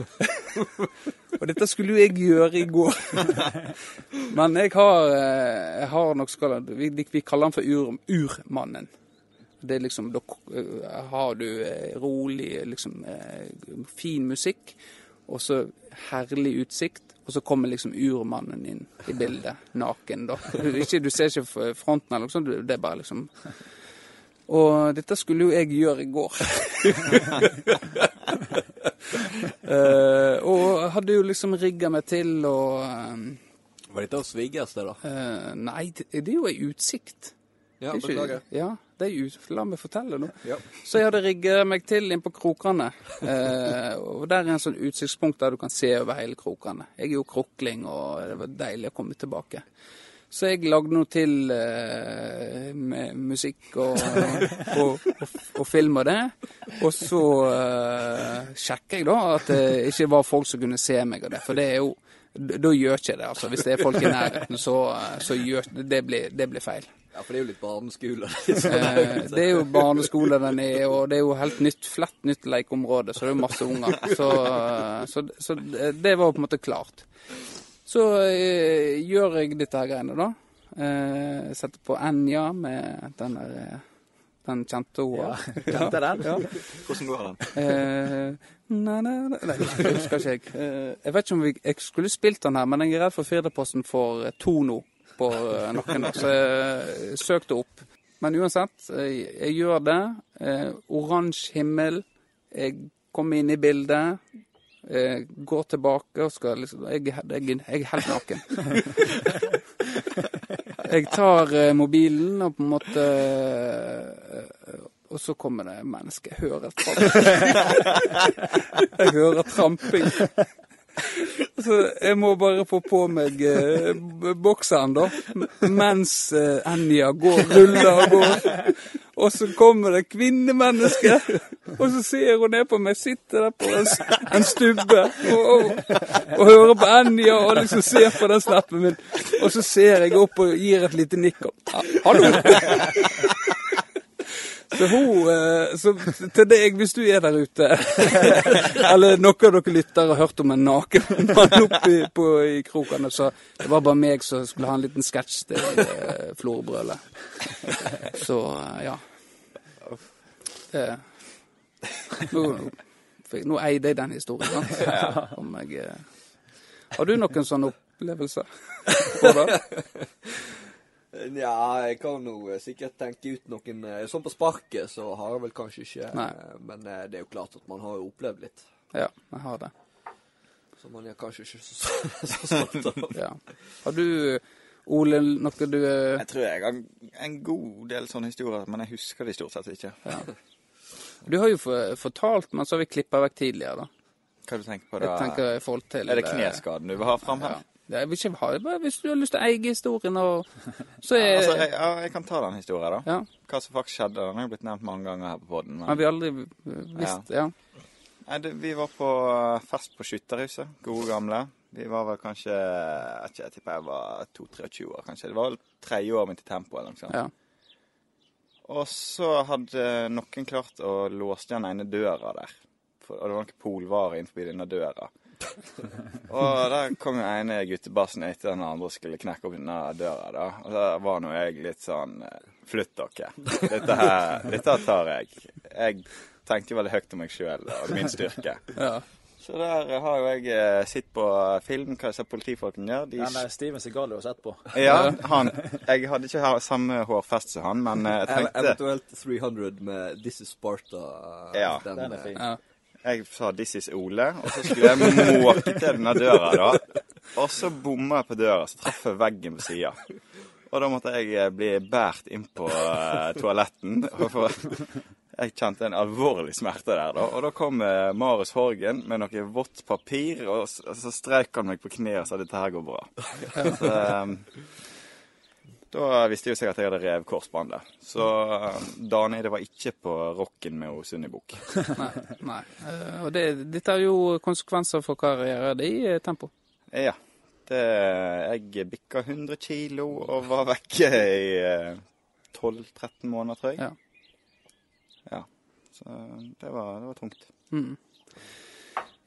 og dette skulle jo jeg gjøre i går. Men jeg har, eh, jeg har nok skal, vi, vi kaller han for ur, Urmannen. Det er liksom, Da eh, har du eh, rolig, liksom fin musikk, og så herlig utsikt. Og så kommer liksom urmannen inn i bildet, naken, da. Du, ikke, du ser ikke fronten eller noe sånt, det er bare liksom Og dette skulle jo jeg gjøre i går. Eh, og hadde jo liksom rigga meg til og um, Var dette hos svigers, det, da? Uh, Nei, det, det er jo ei utsikt. Ja, er beklager. Ja, det er ut, La meg fortelle nå. Ja. Så jeg hadde rigget meg til inn på krokene. Eh, og der er en sånn utsiktspunkt der du kan se over hele krokene. Jeg er jo krokling, og det var deilig å komme tilbake. Så jeg lagde noe til uh, med musikk og, og, og, og film og det. Og så uh, sjekker jeg da at det ikke var folk som kunne se meg og det. For det er jo Da gjør ikke det, altså. Hvis det er folk i nærheten, så, så gjør det blir, det blir feil. Ja, for det er jo litt barneskole. Liksom. det er jo barneskole den er, og det er jo helt nytt, flett nytt lekeområde, så det er jo masse unger. Så, så, så det var på en måte klart. Så eh, gjør jeg dette her greiene, da. Eh, jeg setter på Enja med den der eh, den kjente hun Ja, Kjente den? Ja. Hvordan går den? Eh, nei, nei, nei, Nei, det husker ikke jeg. Eh, jeg vet ikke om vi, jeg skulle spilt den her, men jeg er redd for Firdaposten får to nå på eh, nakken, så jeg søkte opp. Men uansett, jeg, jeg gjør det. Eh, Oransje himmel. Jeg kommer inn i bildet. Eh, går tilbake og skal liksom Jeg, jeg, jeg er helt naken. Jeg tar eh, mobilen og på en måte eh, Og så kommer det mennesker. Jeg hører tramping. Jeg hører tramping. Så jeg må bare få på meg eh, bokseren, da. Mens eh, Enja går, ruller og går. Og så kommer det kvinnemenneske, og så ser hun ned på meg, sitter der på en, en stubbe og, og, og hører på Enja og liksom ser på den snappen min. Og så ser jeg opp og gir et lite nikk. Hallo! Så hun eh, Så til deg, hvis du er der ute, eller noen av dere lyttere har hørt om en naken mann oppe på, i krokene, så det var bare meg som skulle ha en liten sketsj til eh, Florø-brølet. Så eh, ja. Det, nå, nå eide jeg den historien, sant? Om jeg eh, Har du noen sånne opplevelser? på det? Ja, jeg kan jo sikkert tenke ut noen eh, Sånn på sparket så har jeg vel kanskje ikke Nei. eh, Men eh, det er jo klart at man har jo opplevd litt. Ja, jeg har det. Så man er kanskje ikke så, så stolt av. Ja. Har du, Ole, noe du Jeg tror jeg har en god del sånne historier, men jeg husker de stort sett ikke. Du har jo fortalt, men så har vi klippa vekk tidligere, da. Hva du tenker på da? Jeg tenker i forhold til Er det kneskaden du vil ha fram her? Det jeg vil ikke ha det, bare hvis du har lyst til å eie historien, og så er Altså, jeg, ja, jeg kan ta den historien, da. Ja. Hva som faktisk skjedde. Den har jo blitt nevnt mange ganger her på poden. Har vi aldri visst Ja. Nei, det, vi var på eh, fest på Skytterhuset. Gode gamle. Vi var vel kanskje Jeg jeg tipper jeg var 22-23 år, kanskje. Det var vel tredje året mitt i tempo eller noe sånt. ja. Og så hadde noen klart å låse den ene døra der. For, og det var noen polvarer innenfor denne døra. Og der kom jo ene guttebassen etter den andre og skulle knekke opp denne døra. da. Og da var nå jeg litt sånn eh, Flytt dere. Dette her, dette tar jeg. Jeg tenkte jo veldig høyt om meg sjøl og min styrke. Ja. Så der har jo jeg eh, sett på film hva disse politifolkene gjør. De Den der Steven Segal du har sett på. ja, han. Jeg hadde ikke ha- samme hårfest som han, men eh, jeg tenkte Eventuelt 300 med This is Sparta. Ja. Den er eh, fin. ja. Jeg sa 'This is Ole', og så skulle jeg måke til denne døra, da. Og så bomma jeg på døra, så traff jeg veggen på sida. Og da måtte jeg eh, bli båret inn på uh, toaletten. Og for, jeg kjente en alvorlig smerte der, da. Og da kom uh, Marius Horgen med noe vått papir, og så, så streik han meg på kneet og sa 'dette her går bra'. Så, eh, da visste jo seg at jeg hadde rev korsbåndet. Så eh, Dani, det var ikke på rocken med Sunni Bukk. Nei. nei. Eh, Og det, dette er jo konsekvenser for karrieren din, i Tempo. Ja. Det, jeg bikka 100 kilo og var vekke i eh, 12-13 måneder, tror jeg. Ja. Ja. Så det var, det var tungt. Mm.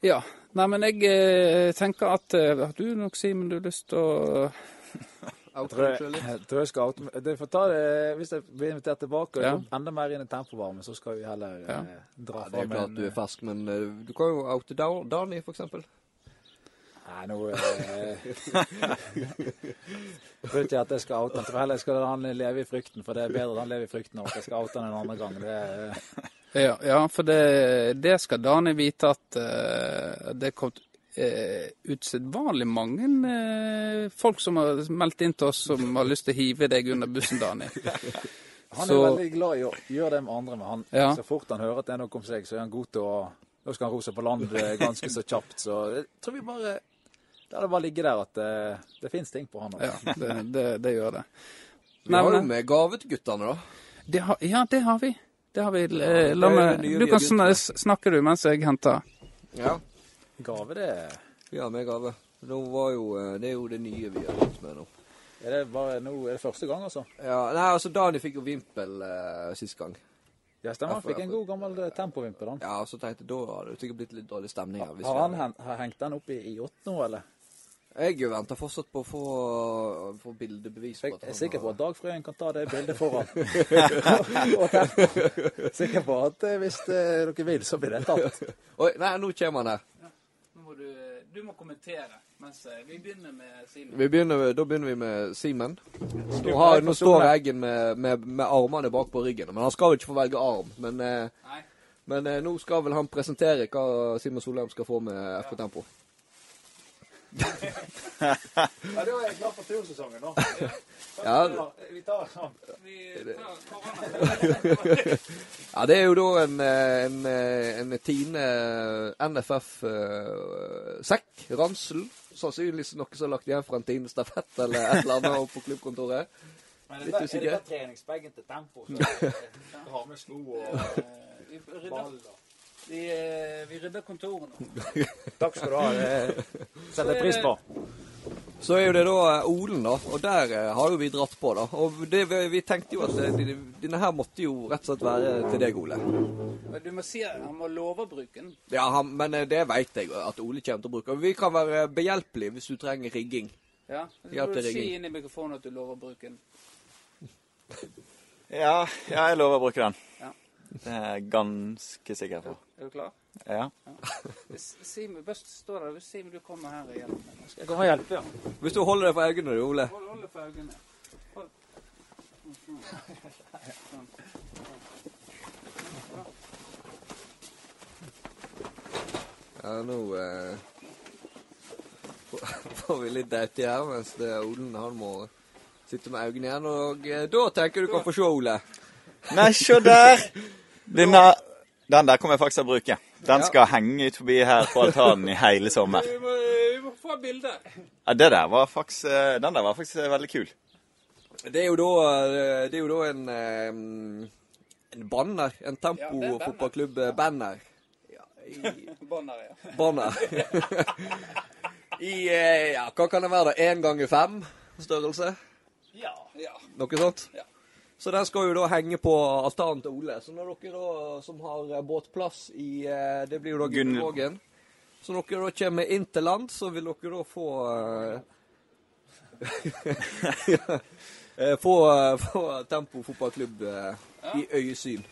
Ja. Nei, men jeg eh, tenker at eh, Har du nok, Simen, du har lyst til å Tror jeg, jeg tror jeg skal out... det får ta det, Hvis jeg blir invitert tilbake og Ja. enda mer inn i tempovarmen, så skal vi heller Ja. eh, dra Ja, det er jo klart du er fersk, men eh, du kan jo oute Da- Dani, for eksempel. Nei, nå eh, tror ikke at jeg skal oute han. Tror heller jeg skal han leve i frykten, for det er bedre at han lever i frykten enn at jeg skal oute han en annen gang. Det er, Ja, ja for det, det skal Dani vite at eh, det kom uh, usedvanlig mange eh, folk som har meldt inn til oss som har lyst til å hive deg under bussen, Dani. han er Så- veldig glad i å gjøre det med andre, men han, Ja. så fort han hører at det er noe om seg, så er han god til å Da skal han ro seg på land eh, ganske så kjapt. Så jeg tror vi bare La det bare ligge der at det, det fins ting på han òg. Ja, det, det, det gjør det. Vi har jo med gave til guttene, da. det har, ja, det har vi. Det har vi. Eh, La meg Du kan snakke du mens jeg henter. Ja. Gave, det har med gave. Jo, eh, det er jo det nye vi har gjort med nå. er det bare nå er det første gang, altså. Ja, nei, altså Dani fikk jo vimpel eh, sist gang. Ja, stemmer. Han fikk en god gammel eh, tempovimpel, han. Ja, så tenkte jeg da hadde det sikkert blitt litt dårlig stemning Ja, Har han hen- har hengt den opp i, i åtte nå, eller? Jeg venter fortsatt på å få, få bildebevis. Jeg at er sikker på at Dag Frøyen kan ta det bildet foran. Og sikker på at eh, hvis dere vil, så blir det tatt. Oi, nei, nå kommer han her. Må du, du må kommentere mens eh, vi begynner med Simen. Vi begynner, da begynner vi med Simen. Nå, har, nå står. Eggen med, med, med armene bak på ryggen. Men han skal jo ikke få velge arm. Men, eh, men eh, nå skal vel han presentere hva Simon Solheim skal få med FK Tempo. Ja, da er jeg klar for tursesongen, da. Ja, Vi tar sånn. Vi tar korona. Ja, det er jo da en, eh, en, eh, en Tine NFF-sekk, ransel. Sannsynligvis noe som er lagt igjen fra en Tine stafett eller et eller annet på klubbkontoret. Men Litt usikker. treningsbagen til tempo? Så har med sko og ball rydder, vi, eh, vi rydder kontoret nå. Takk skal du ha. Det setter jeg pris på. Så er jo det da eh, Olen, da. Og der eh, har jo vi dratt på, da. Og det, vi, vi tenkte jo at eh, denne- her måtte jo rett og slett være til deg, Ole. Men Du må si at han må love å bruke den. Ja, han, men eh, det vet jeg at Ole kommer til å bruke. Vi kan være behjelpelige hvis du trenger rigging. Ja, så må du si inn i mikrofonen at du lover å bruke den. Ja, ja, jeg lover å bruke den. Ja. Det er jeg ganske sikker på. Er du klar? Ja. ja. Simen, best stå der. Simen, du kommer her og hjelper meg. Skal jeg komme og hjelpe, ja? Hvis du holder deg for øynene, du, Ole. Hold, hold det for øynene. Hold. Sånn. Ja, nå eh, får- vi litt deite her, mens det er Olen han må sitte med øynene igjen. Og eh, da tenker du kan få se, Ole. Nei, se der! Denne, den der kommer jeg faktisk til å bruke. Den Ja. skal henge ut forbi her på altanen i hele sommer. Vi må, vi må få bilde. Ja, det der var faktisk, eh, den der var faktisk eh, veldig kul. Det er jo da, eh, det er jo da en, en banner. En er banner. Tempo-fotballklubb-banner. Ja, i Bånd ja. banner. I ja, hva kan det være, da? Én ganger fem størrelse? Ja. ja. Noe sånt? Ja. Så den skal jo da henge på altanen til Ole. Så når dere da som har eh, båtplass i eh, Det blir jo da Gunn- Gunnvågen. Så når dere da kommer inn til land, så vil dere da få eh, Få, få Tempo fotballklubb i øyesyn.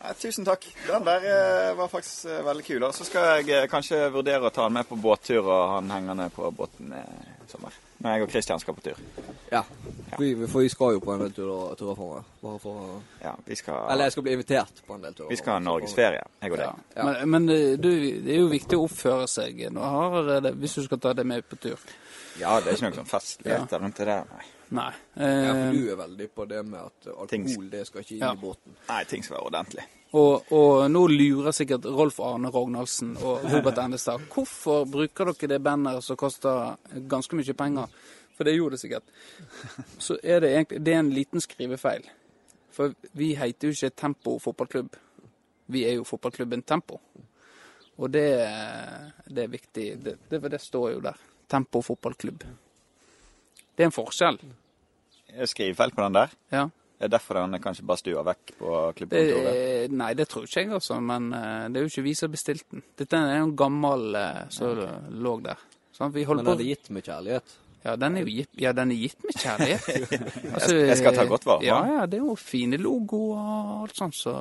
Ja, tusen takk. Den der eh, var faktisk eh, veldig kul. Og så skal jeg eh, kanskje vurdere å ta han med på båttur og ha han hengende på båten eh, i sommer. Når jeg og Kristian skal på tur. Ja. For vi, for vi skal jo på en del turer, turer framover. Bare for å Ja, vi skal, Eller jeg skal bli invitert på en del turer. vi skal ha norgesferie, jeg og Ja. deg. Ja. Men, men eh, du, det er jo viktig å oppføre seg nå har det, hvis du skal ta det med på tur. Ja, det er ikke noe sånn festligheter rundt det der. Nei. Nei. Ja, for Eh, du er veldig på det med at alkohol, det skal ikke inn Ja. i båten. Nei, ting skal være ordentlig. Og, og nå lurer sikkert Rolf Arne Rognaldsen og Robert Endestad. Hvorfor bruker dere det banneret som koster ganske mye penger? For det gjorde det sikkert. Så er det egentlig det er en liten skrivefeil. For vi heter jo ikke Tempo fotballklubb. Vi er jo fotballklubben Tempo. Og det, det er viktig. Det, det, det står jo der. Tempo fotballklubb. Det er en forskjell. Skrivefeil på den der? Ja. Det er derfor den er kanskje bare stua vekk på klippekontoret? Det, nei, det tror ikke jeg, altså. Men eh, det er jo ikke vi som har bestilt den. Dette er jo en gammel eh, som lå der. Sånn, vi Men den er det gitt med kjærlighet? Ja, den er jo gitt, ja, den er gitt med kjærlighet. Altså, Jeg skal ta godt vare på Ja, den. ja, det er jo fine logo og alt sånt, så,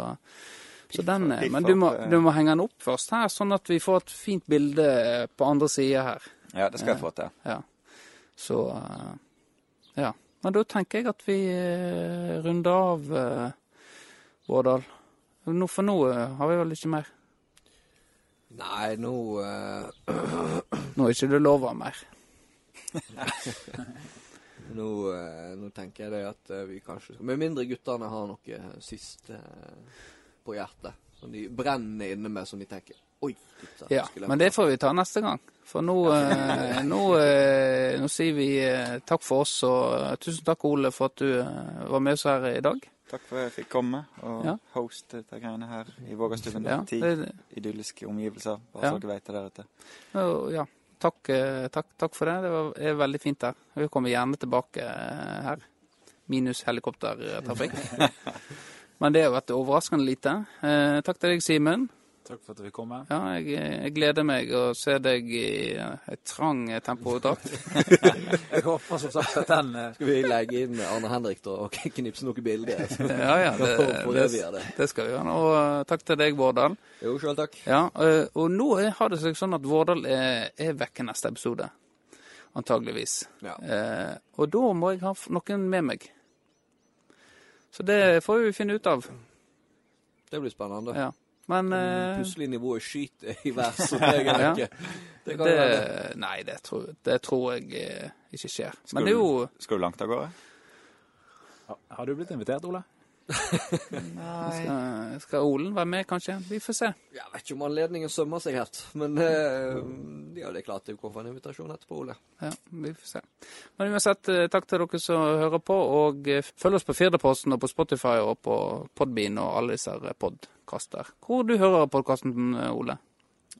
så den eh, Men du må, eh. du må henge den opp først her, sånn at vi får et fint bilde på andre sida her. Ja, det skal jeg få til. Ja. Så eh, Ja. Men da tenker jeg at vi eh, runder av, eh, Vårdal. Nå, for nå eh, har vi vel ikke mer. Nei, nå uh... Nå er ikke det lov av mer. nå, nå tenker jeg det at vi kanskje skal Med mindre guttene har noe sist siste på hjertet. Som de brenner inne med, som de tenker Oi, dette Ja, men det får vi ta neste gang. For nå, eh, nå, eh, nå sier vi eh, takk for oss, og eh, tusen takk, Ole, for at du eh, var med oss her i dag. Takk for at jeg fikk komme og Ja. hoste dette greiene her i Vågastuen. Ja, Ti idylliske omgivelser, bare Ja. så dere vet det der ute. ja takk, eh, takk, takk for det. Det var, er veldig fint her. Vi kommer gjerne tilbake her. Minus helikoptertrafikk. Men det har vært overraskende lite. Eh, takk til deg, Simen. Takk for at vi kom. Ja, jeg, jeg gleder meg å se deg i eh, et trang tempodrakt. Jeg håper som sagt at den eh, Skal vi legge inn Arne Henrik da, og knipse noen bilder? Så Ja, ja, det, det, det. det skal vi gjøre. Og eh, takk til deg, Vårdal. Jo, sjøl takk. Ja, og, og nå har det seg sånn at Vårdal er, er vekke neste episode. Antageligvis. Ja. Eh, og da må jeg ha noen med meg. Så det får vi finne ut av. Det blir spennende. Ja. Men uh, Plutselig nivået skyter i været, så det er Ja. ikke. Det det. Nei, det tror, det tror jeg eh, ikke skjer. Skal Men det er jo Skal du langt av gårde? Har du blitt invitert, Ole? skal, skal Olen være med, kanskje? Vi får se. Jeg vet ikke om anledningen sømmer seg helt, men eh, ja, det er klart det kommer en invitasjon etterpå, Ole. Ja, vi får se. Men uansett, eh, takk til dere som hører på, og eh, følg oss på Firdaposten og på Spotify og på Podbean og alle disse podkaster. Hvor du hører podkasten, Ole?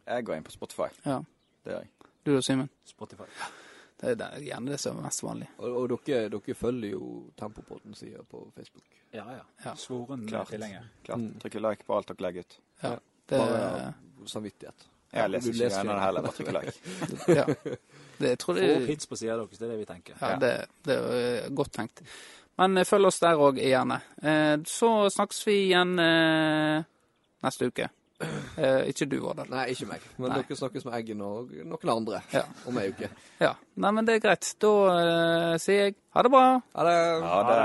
Jeg går inn på Spotify. Ja, Det gjør jeg. du og Simen? Spotify. Det er gjerne det som er mest vanlig. Og, og dere, dere følger jo Tempopodden-sida på Facebook. Ja, ja. Ja. Svoren Klart. tilhenger. Klart. Mm. Trykker like på alt dere legger ut. Ja, Ja, det, Bare samvittighet. Jeg leser leser ikke gjerne gjennom det heller, bare trykker like. ja. det jeg tror det, Få hits på sida deres, det er det vi tenker. ja, det, det er eh, godt tenkt. Men eh, følg oss der òg, gjerne. Eh, Så snakkes vi igjen neste uke. Eh, Ikke du, Vårdal. Nei, ikke meg. Men Nei. dere snakkes med Eggen og noen andre Ja. om ei uke. Ja. Nei, men det er greit. Da eh, sier jeg ha det bra. Ha det. Ha det.